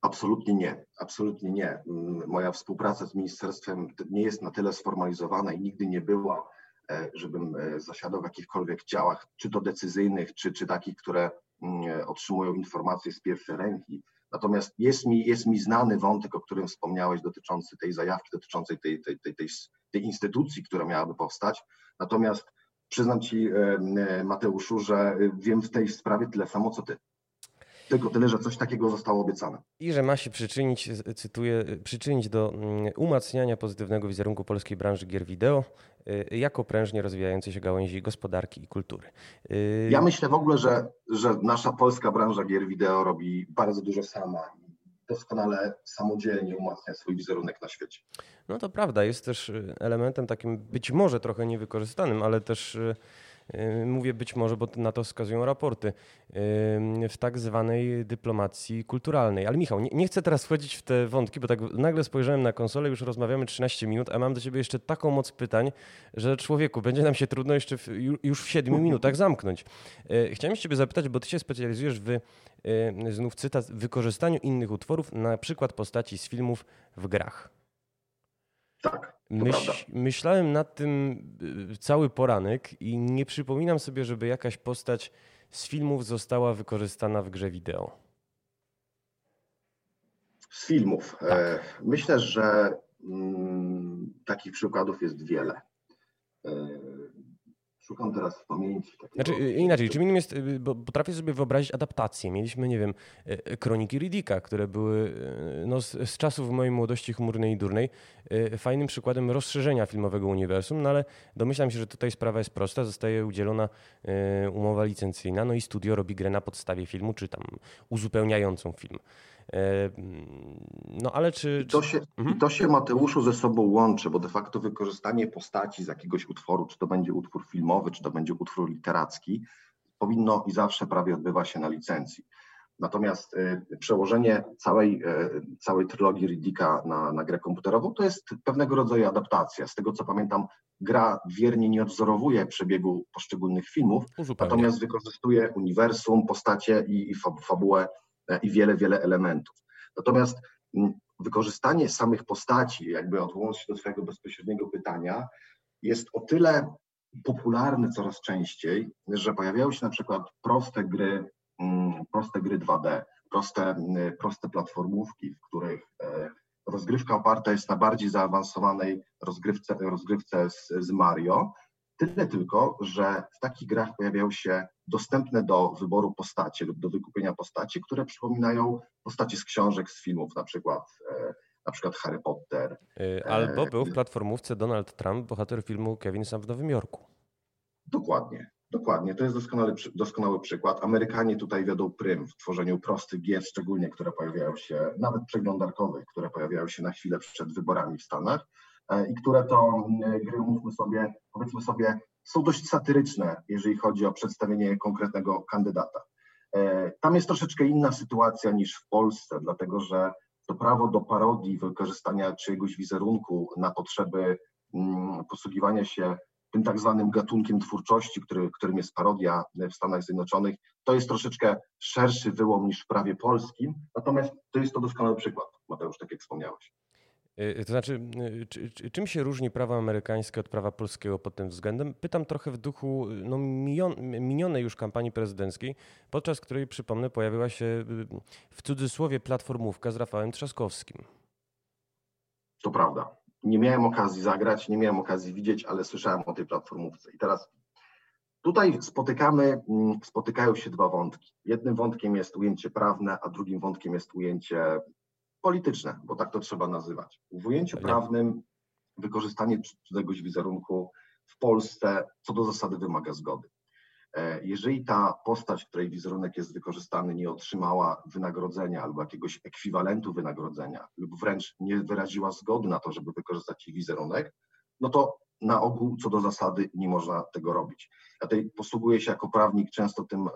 [SPEAKER 4] Absolutnie nie, absolutnie nie. Mm, moja współpraca z ministerstwem nie jest na tyle sformalizowana i nigdy nie była, e, żebym e, zasiadał w jakichkolwiek działach, czy to decyzyjnych, czy, czy takich, które mm, otrzymują informacje z pierwszej ręki. Natomiast jest mi, jest mi znany wątek, o którym wspomniałeś, dotyczący tej zajawki, dotyczącej tej, tej, tej, tej, tej instytucji, która miałaby powstać. Natomiast przyznam Ci, e, Mateuszu, że wiem w tej sprawie tyle samo, co Ty. Tylko tyle, że coś takiego zostało obiecane.
[SPEAKER 1] I że ma się przyczynić, cytuję, przyczynić do mm, umacniania pozytywnego wizerunku polskiej branży gier wideo y, jako prężnie rozwijającej się gałęzi gospodarki i kultury.
[SPEAKER 4] Y, ja myślę w ogóle, że, że nasza polska branża gier wideo robi bardzo dużo sama. doskonale samodzielnie umacnia swój wizerunek na świecie.
[SPEAKER 1] No to prawda, jest też y, elementem takim być może trochę niewykorzystanym, ale też mówię być może, bo na to wskazują raporty, w tak zwanej dyplomacji kulturalnej. Ale Michał, nie, nie, chcę teraz wchodzić w te wątki, bo tak nagle spojrzałem na konsolę, już rozmawiamy 13 minut, a mam do ciebie jeszcze taką moc pytań, że człowieku, będzie nam się trudno jeszcze w, już w 7 (laughs) minutach zamknąć. Chciałem się ciebie zapytać, bo ty się specjalizujesz w znów cytat, wykorzystaniu innych utworów, na przykład postaci z filmów w grach.
[SPEAKER 4] Tak.
[SPEAKER 1] Myśl, myślałem nad tym y, cały poranek i nie przypominam sobie, żeby jakaś postać z filmów została wykorzystana w grze wideo.
[SPEAKER 4] Z filmów. Tak. E, myślę, że mm, takich przykładów jest wiele. Szukam teraz w pamięci. Takiego...
[SPEAKER 1] Znaczy, y, inaczej, czym innym jest, y, bo potrafię sobie wyobrazić adaptację. Mieliśmy, nie wiem, y, kroniki Riddicka, które były no, z, z czasów mojej młodości chmurnej i durnej fajnym przykładem rozszerzenia filmowego uniwersum, no ale domyślam się, że tutaj sprawa jest prosta. Zostaje udzielona umowa licencyjna, no i studio robi grę na podstawie filmu, czy tam uzupełniającą film. No ale czy.
[SPEAKER 4] I to, się, mhm. to się Mateuszu ze sobą łączy, bo de facto wykorzystanie postaci z jakiegoś utworu, czy to będzie utwór filmowy, czy to będzie utwór literacki, powinno i zawsze prawie odbywa się na licencji. Natomiast y, przełożenie całej, y, całej trylogii Riddicka na, na grę komputerową to jest pewnego rodzaju adaptacja. Z tego co pamiętam, gra wiernie nie odwzorowuje przebiegu poszczególnych filmów, natomiast wykorzystuje uniwersum, postacie i, i fabułę E, i wiele, wiele elementów. Natomiast wykorzystanie samych postaci, jakby odwołując się do Twojego bezpośredniego pytania, jest o tyle popularny coraz częściej, że pojawiają się na przykład proste gry, proste gry 2D, proste, proste platformówki, w których e, rozgrywka oparta jest na bardziej zaawansowanej rozgrywce, rozgrywce z, z Mario, Tyle tylko, że w takich grach pojawiają się dostępne do wyboru postacie lub do wykupienia postaci, które przypominają postacie z książek, z filmów, na przykład, e, na przykład Harry Potter.
[SPEAKER 1] E, albo był w platformówce Donald Trump, bohater filmu Kevin Sam w Nowym Jorku.
[SPEAKER 4] Dokładnie. Dokładnie, to jest doskonały, doskonały przykład. Amerykanie tutaj wiodą prym w tworzeniu prostych gier, szczególnie które pojawiają się, nawet przeglądarkowych, które pojawiają się na chwilę przed wyborami w Stanach. E, i które to gry, mówmy sobie, powiedzmy sobie, są dość satyryczne, jeżeli chodzi o przedstawienie konkretnego kandydata. E, tam jest troszeczkę inna sytuacja niż w Polsce, dlatego że to prawo do parodii, wykorzystania czyjegoś wizerunku na potrzeby mm, posługiwania się tym tak zwanym gatunkiem twórczości, który, którym jest parodia w Stanach Zjednoczonych, to jest troszeczkę szerszy wyłom niż w prawie polskim, natomiast to jest to doskonały przykład, Mateusz, tak jak wspomniałeś.
[SPEAKER 1] Y, to znaczy, y, czym się różni prawo amerykańskie od prawa polskiego pod tym względem? Pytam trochę w duchu no, minionej już kampanii prezydenckiej, podczas której, przypomnę, pojawiła się y, w cudzysłowie platformówka z Rafałem Trzaskowskim.
[SPEAKER 4] To prawda. Nie miałem okazji zagrać, nie miałem okazji widzieć, ale słyszałem o tej platformówce. I teraz tutaj spotykamy, mm, spotykają się dwa wątki. Jednym wątkiem jest ujęcie prawne, a drugim wątkiem jest ujęcie polityczne, bo tak to trzeba nazywać. W ujęciu prawnym wykorzystanie cudzegoś wizerunku w Polsce co do zasady wymaga zgody. E, jeżeli ta postać, której wizerunek jest wykorzystany, nie otrzymała wynagrodzenia albo jakiegoś ekwiwalentu wynagrodzenia, lub wręcz nie wyraziła zgody na to, żeby wykorzystać jej wizerunek, no to na ogół co do zasady nie można tego robić. Ja tutaj posługuję się jako prawnik często tym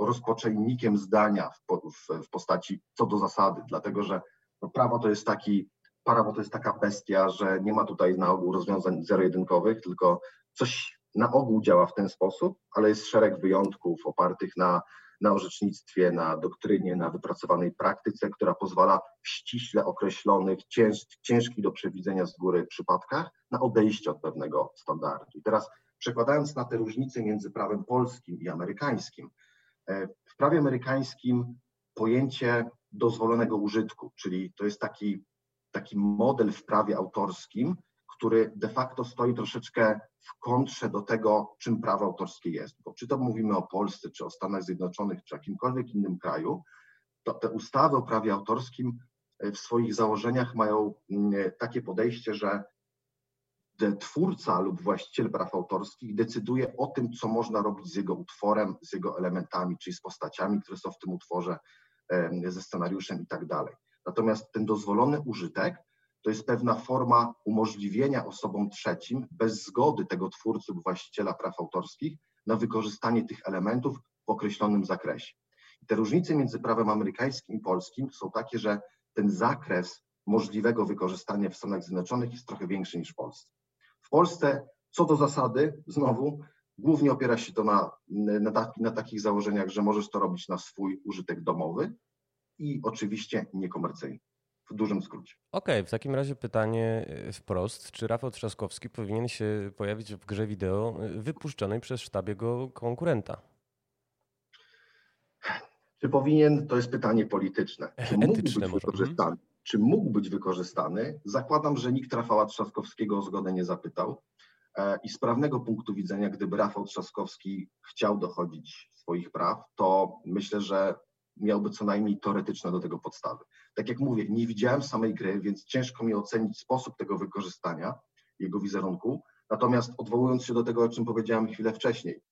[SPEAKER 4] rozpoczęjnikiem zdania w, w, w, postaci co do zasady, dlatego że no, prawo to jest taki, prawo to jest taka bestia, że nie ma tutaj na ogół rozwiązań zero-jedynkowych, tylko coś na ogół działa w ten sposób, ale jest szereg wyjątków opartych na na orzecznictwie, na doktrynie, na wypracowanej praktyce, która pozwala w ściśle określonych, cięż, ciężkich do przewidzenia z góry przypadkach na odejście od pewnego standardu. I teraz przekładając na te różnice między prawem polskim i amerykańskim, e, w prawie amerykańskim pojęcie dozwolonego użytku, czyli to jest taki, taki model w prawie autorskim, który de facto stoi troszeczkę w kontrze do tego, czym prawo autorskie jest. Bo czy to mówimy o Polsce, czy o Stanach Zjednoczonych, czy jakimkolwiek innym kraju, to te ustawy o prawie autorskim e, w swoich założeniach mają mm, takie podejście, że twórca lub właściciel praw autorskich decyduje o tym, co można robić z jego utworem, z jego elementami, czyli z postaciami, które są w tym utworze, ze scenariuszem i tak dalej. Natomiast ten dozwolony użytek to jest pewna forma umożliwienia osobom trzecim bez zgody tego twórcy lub właściciela praw autorskich na wykorzystanie tych elementów w określonym zakresie. I te różnice między prawem amerykańskim i polskim są takie, że ten zakres możliwego wykorzystania w Stanach Zjednoczonych jest trochę większy niż w Polsce. W Polsce co do zasady, znowu, głównie opiera się to na, na, na takich założeniach, że możesz to robić na swój użytek domowy i oczywiście niekomercyjny w dużym skrócie.
[SPEAKER 1] Okej, okay, w takim razie pytanie e, wprost. Czy Rafał Trzaskowski powinien się pojawić w grze wideo e, wypuszczonej przez sztab jego konkurenta?
[SPEAKER 4] Czy powinien, to jest pytanie polityczne. Czy mógł być wykorzystany? Mhm. Czy mógł być wykorzystany? Zakładam, że nikt Rafała Trzaskowskiego o zgodę nie zapytał. E, I z prawnego punktu widzenia, gdyby Rafał Trzaskowski chciał dochodzić swoich praw, to myślę, że miałby co najmniej teoretyczne do tego podstawy. Tak jak mówię, nie widziałem samej gry, więc ciężko mi ocenić sposób tego wykorzystania, jego wizerunku. Natomiast odwołując się do tego, o czym powiedziałem chwilę wcześniej,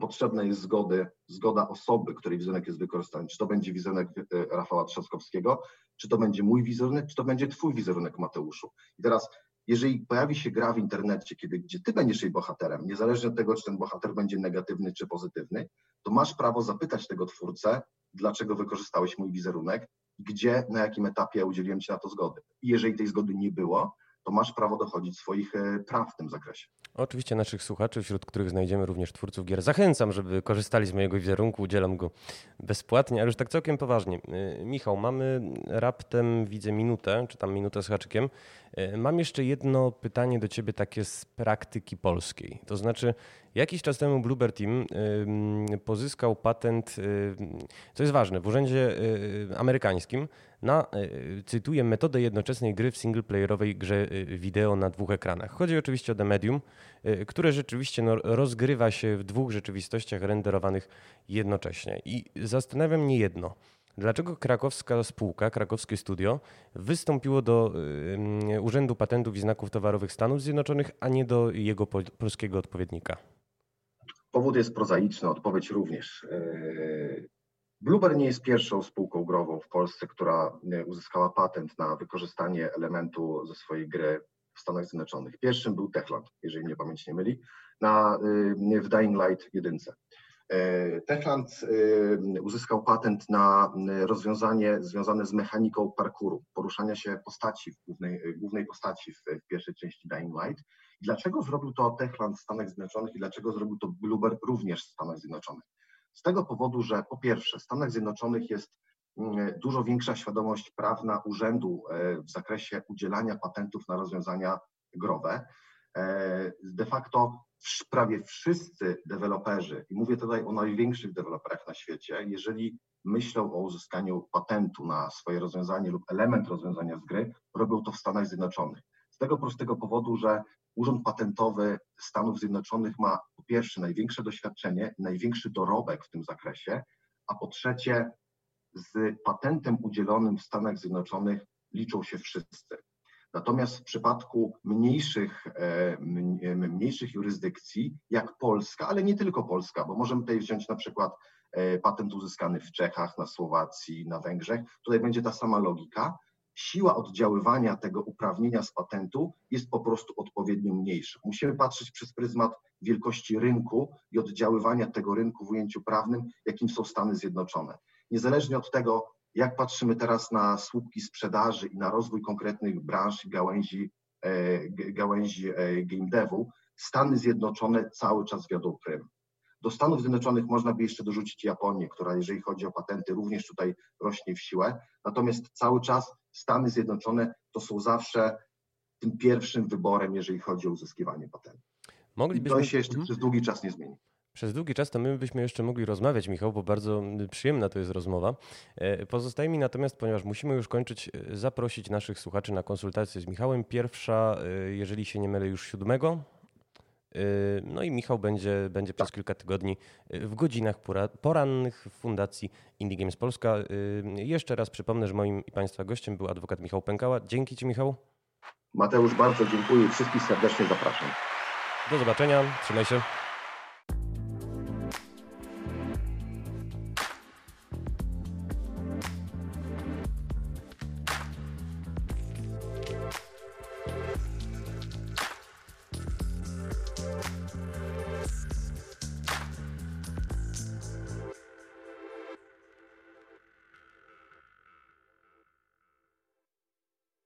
[SPEAKER 4] potrzebna, jest zgody, zgoda osoby, której wizerunek jest wykorzystany. Czy to będzie wizerunek e, Rafała Trzaskowskiego, czy to będzie mój wizerunek, czy to będzie twój wizerunek, Mateuszu. I teraz jeżeli pojawi się gra w internecie, kiedy, gdzie ty będziesz jej bohaterem, niezależnie od tego, czy ten bohater będzie negatywny czy pozytywny, to masz prawo zapytać tego twórcę, dlaczego wykorzystałeś mój wizerunek, gdzie, na jakim etapie udzieliłem ci na to zgody. I jeżeli tej zgody nie było, to masz prawo dochodzić swoich e, praw w tym zakresie.
[SPEAKER 1] Oczywiście naszych słuchaczy, wśród których znajdziemy również twórców gier, zachęcam, żeby korzystali z mojego wizerunku, udzielam go bezpłatnie, ale już tak całkiem poważnie. E, Michał, mamy raptem, widzę minutę, czy tam minutę z haczykiem. E, mam jeszcze jedno pytanie do ciebie takie z praktyki polskiej. To znaczy, jakiś czas temu Bluebird Team pozyskał patent, co jest ważne, w urzędzie amerykańskim na, cytuję, metodę jednoczesnej gry w singleplayerowej grze wideo na dwóch ekranach. Chodzi oczywiście o The Medium, które rzeczywiście no, rozgrywa się w dwóch rzeczywistościach renderowanych jednocześnie. I zastanawia mnie jedno – Dlaczego krakowska spółka, krakowskie studio, wystąpiło do y, Urzędu Patentów i Znaków Towarowych Stanów Zjednoczonych, a nie do jego polskiego odpowiednika?
[SPEAKER 4] Powód jest prozaiczny, odpowiedź również. E, Blueber nie jest pierwszą spółką grową w Polsce, która e, uzyskała patent na wykorzystanie elementu ze swojej gry w Stanach Zjednoczonych. Pierwszym był Techland, jeżeli mnie pamięć nie myli, na, y, w Dying Light 1. E, Techland e, uzyskał patent na e, rozwiązanie związane z mechaniką parkouru, poruszania się postaci, głównej, głównej postaci w, w pierwszej części Dying Light. Dlaczego zrobił to Techland w Stanach Zjednoczonych i dlaczego zrobił to Bluebird również w Stanach Zjednoczonych? Z tego powodu, że po pierwsze w Stanach Zjednoczonych jest mm, dużo większa świadomość prawna urzędu w zakresie udzielania patentów na rozwiązania growe. De facto prawie wszyscy deweloperzy, i mówię tutaj o największych deweloperach na świecie, jeżeli myślą o uzyskaniu patentu na swoje rozwiązanie lub element rozwiązania z gry, robią to w Stanach Zjednoczonych. Z tego prostego powodu, że Urząd Patentowy Stanów Zjednoczonych ma po pierwsze największe doświadczenie, największy dorobek w tym zakresie, a po trzecie z patentem udzielonym w Stanach Zjednoczonych liczą się wszyscy. Natomiast w przypadku mniejszych, e, mniejszych jurysdykcji, jak Polska, ale nie tylko Polska, bo możemy tutaj wziąć na przykład e, patent uzyskany w Czechach, na Słowacji, na Węgrzech, tutaj będzie ta sama logika. Siła oddziaływania tego uprawnienia z patentu jest po prostu odpowiednio mniejsza. Musimy patrzeć przez pryzmat wielkości rynku i oddziaływania tego rynku w ujęciu prawnym, jakim są Stany Zjednoczone. Niezależnie od tego, jak patrzymy teraz na słupki sprzedaży i na rozwój konkretnych branż i gałęzi, e, gałęzi e, game devu, Stany Zjednoczone cały czas wiodą prym. Do Stanów Zjednoczonych można by jeszcze dorzucić Japonię, która jeżeli chodzi o patenty również tutaj rośnie w siłę. Natomiast cały czas Stany Zjednoczone to są zawsze tym pierwszym wyborem, jeżeli chodzi o uzyskiwanie patentu. Moglibyśmy... To się jeszcze mhm. przez długi czas nie zmieni.
[SPEAKER 1] Przez długi czas to my byśmy jeszcze mogli rozmawiać, Michał, bo bardzo przyjemna to jest rozmowa. E, pozostaje mi natomiast, ponieważ musimy już kończyć, e, zaprosić naszych słuchaczy na konsultację z Michałem. Pierwsza, e, jeżeli się nie mylę, już siódmego. No i Michał będzie, będzie przez kilka tygodni w godzinach porannych w Fundacji Indie Games Polska. Jeszcze raz przypomnę, że moim i Państwa gościem był adwokat Michał Pękała. Dzięki Ci, Michał.
[SPEAKER 4] Mateusz, bardzo dziękuję i wszystkich serdecznie zapraszam.
[SPEAKER 1] Do zobaczenia. Trzymaj się.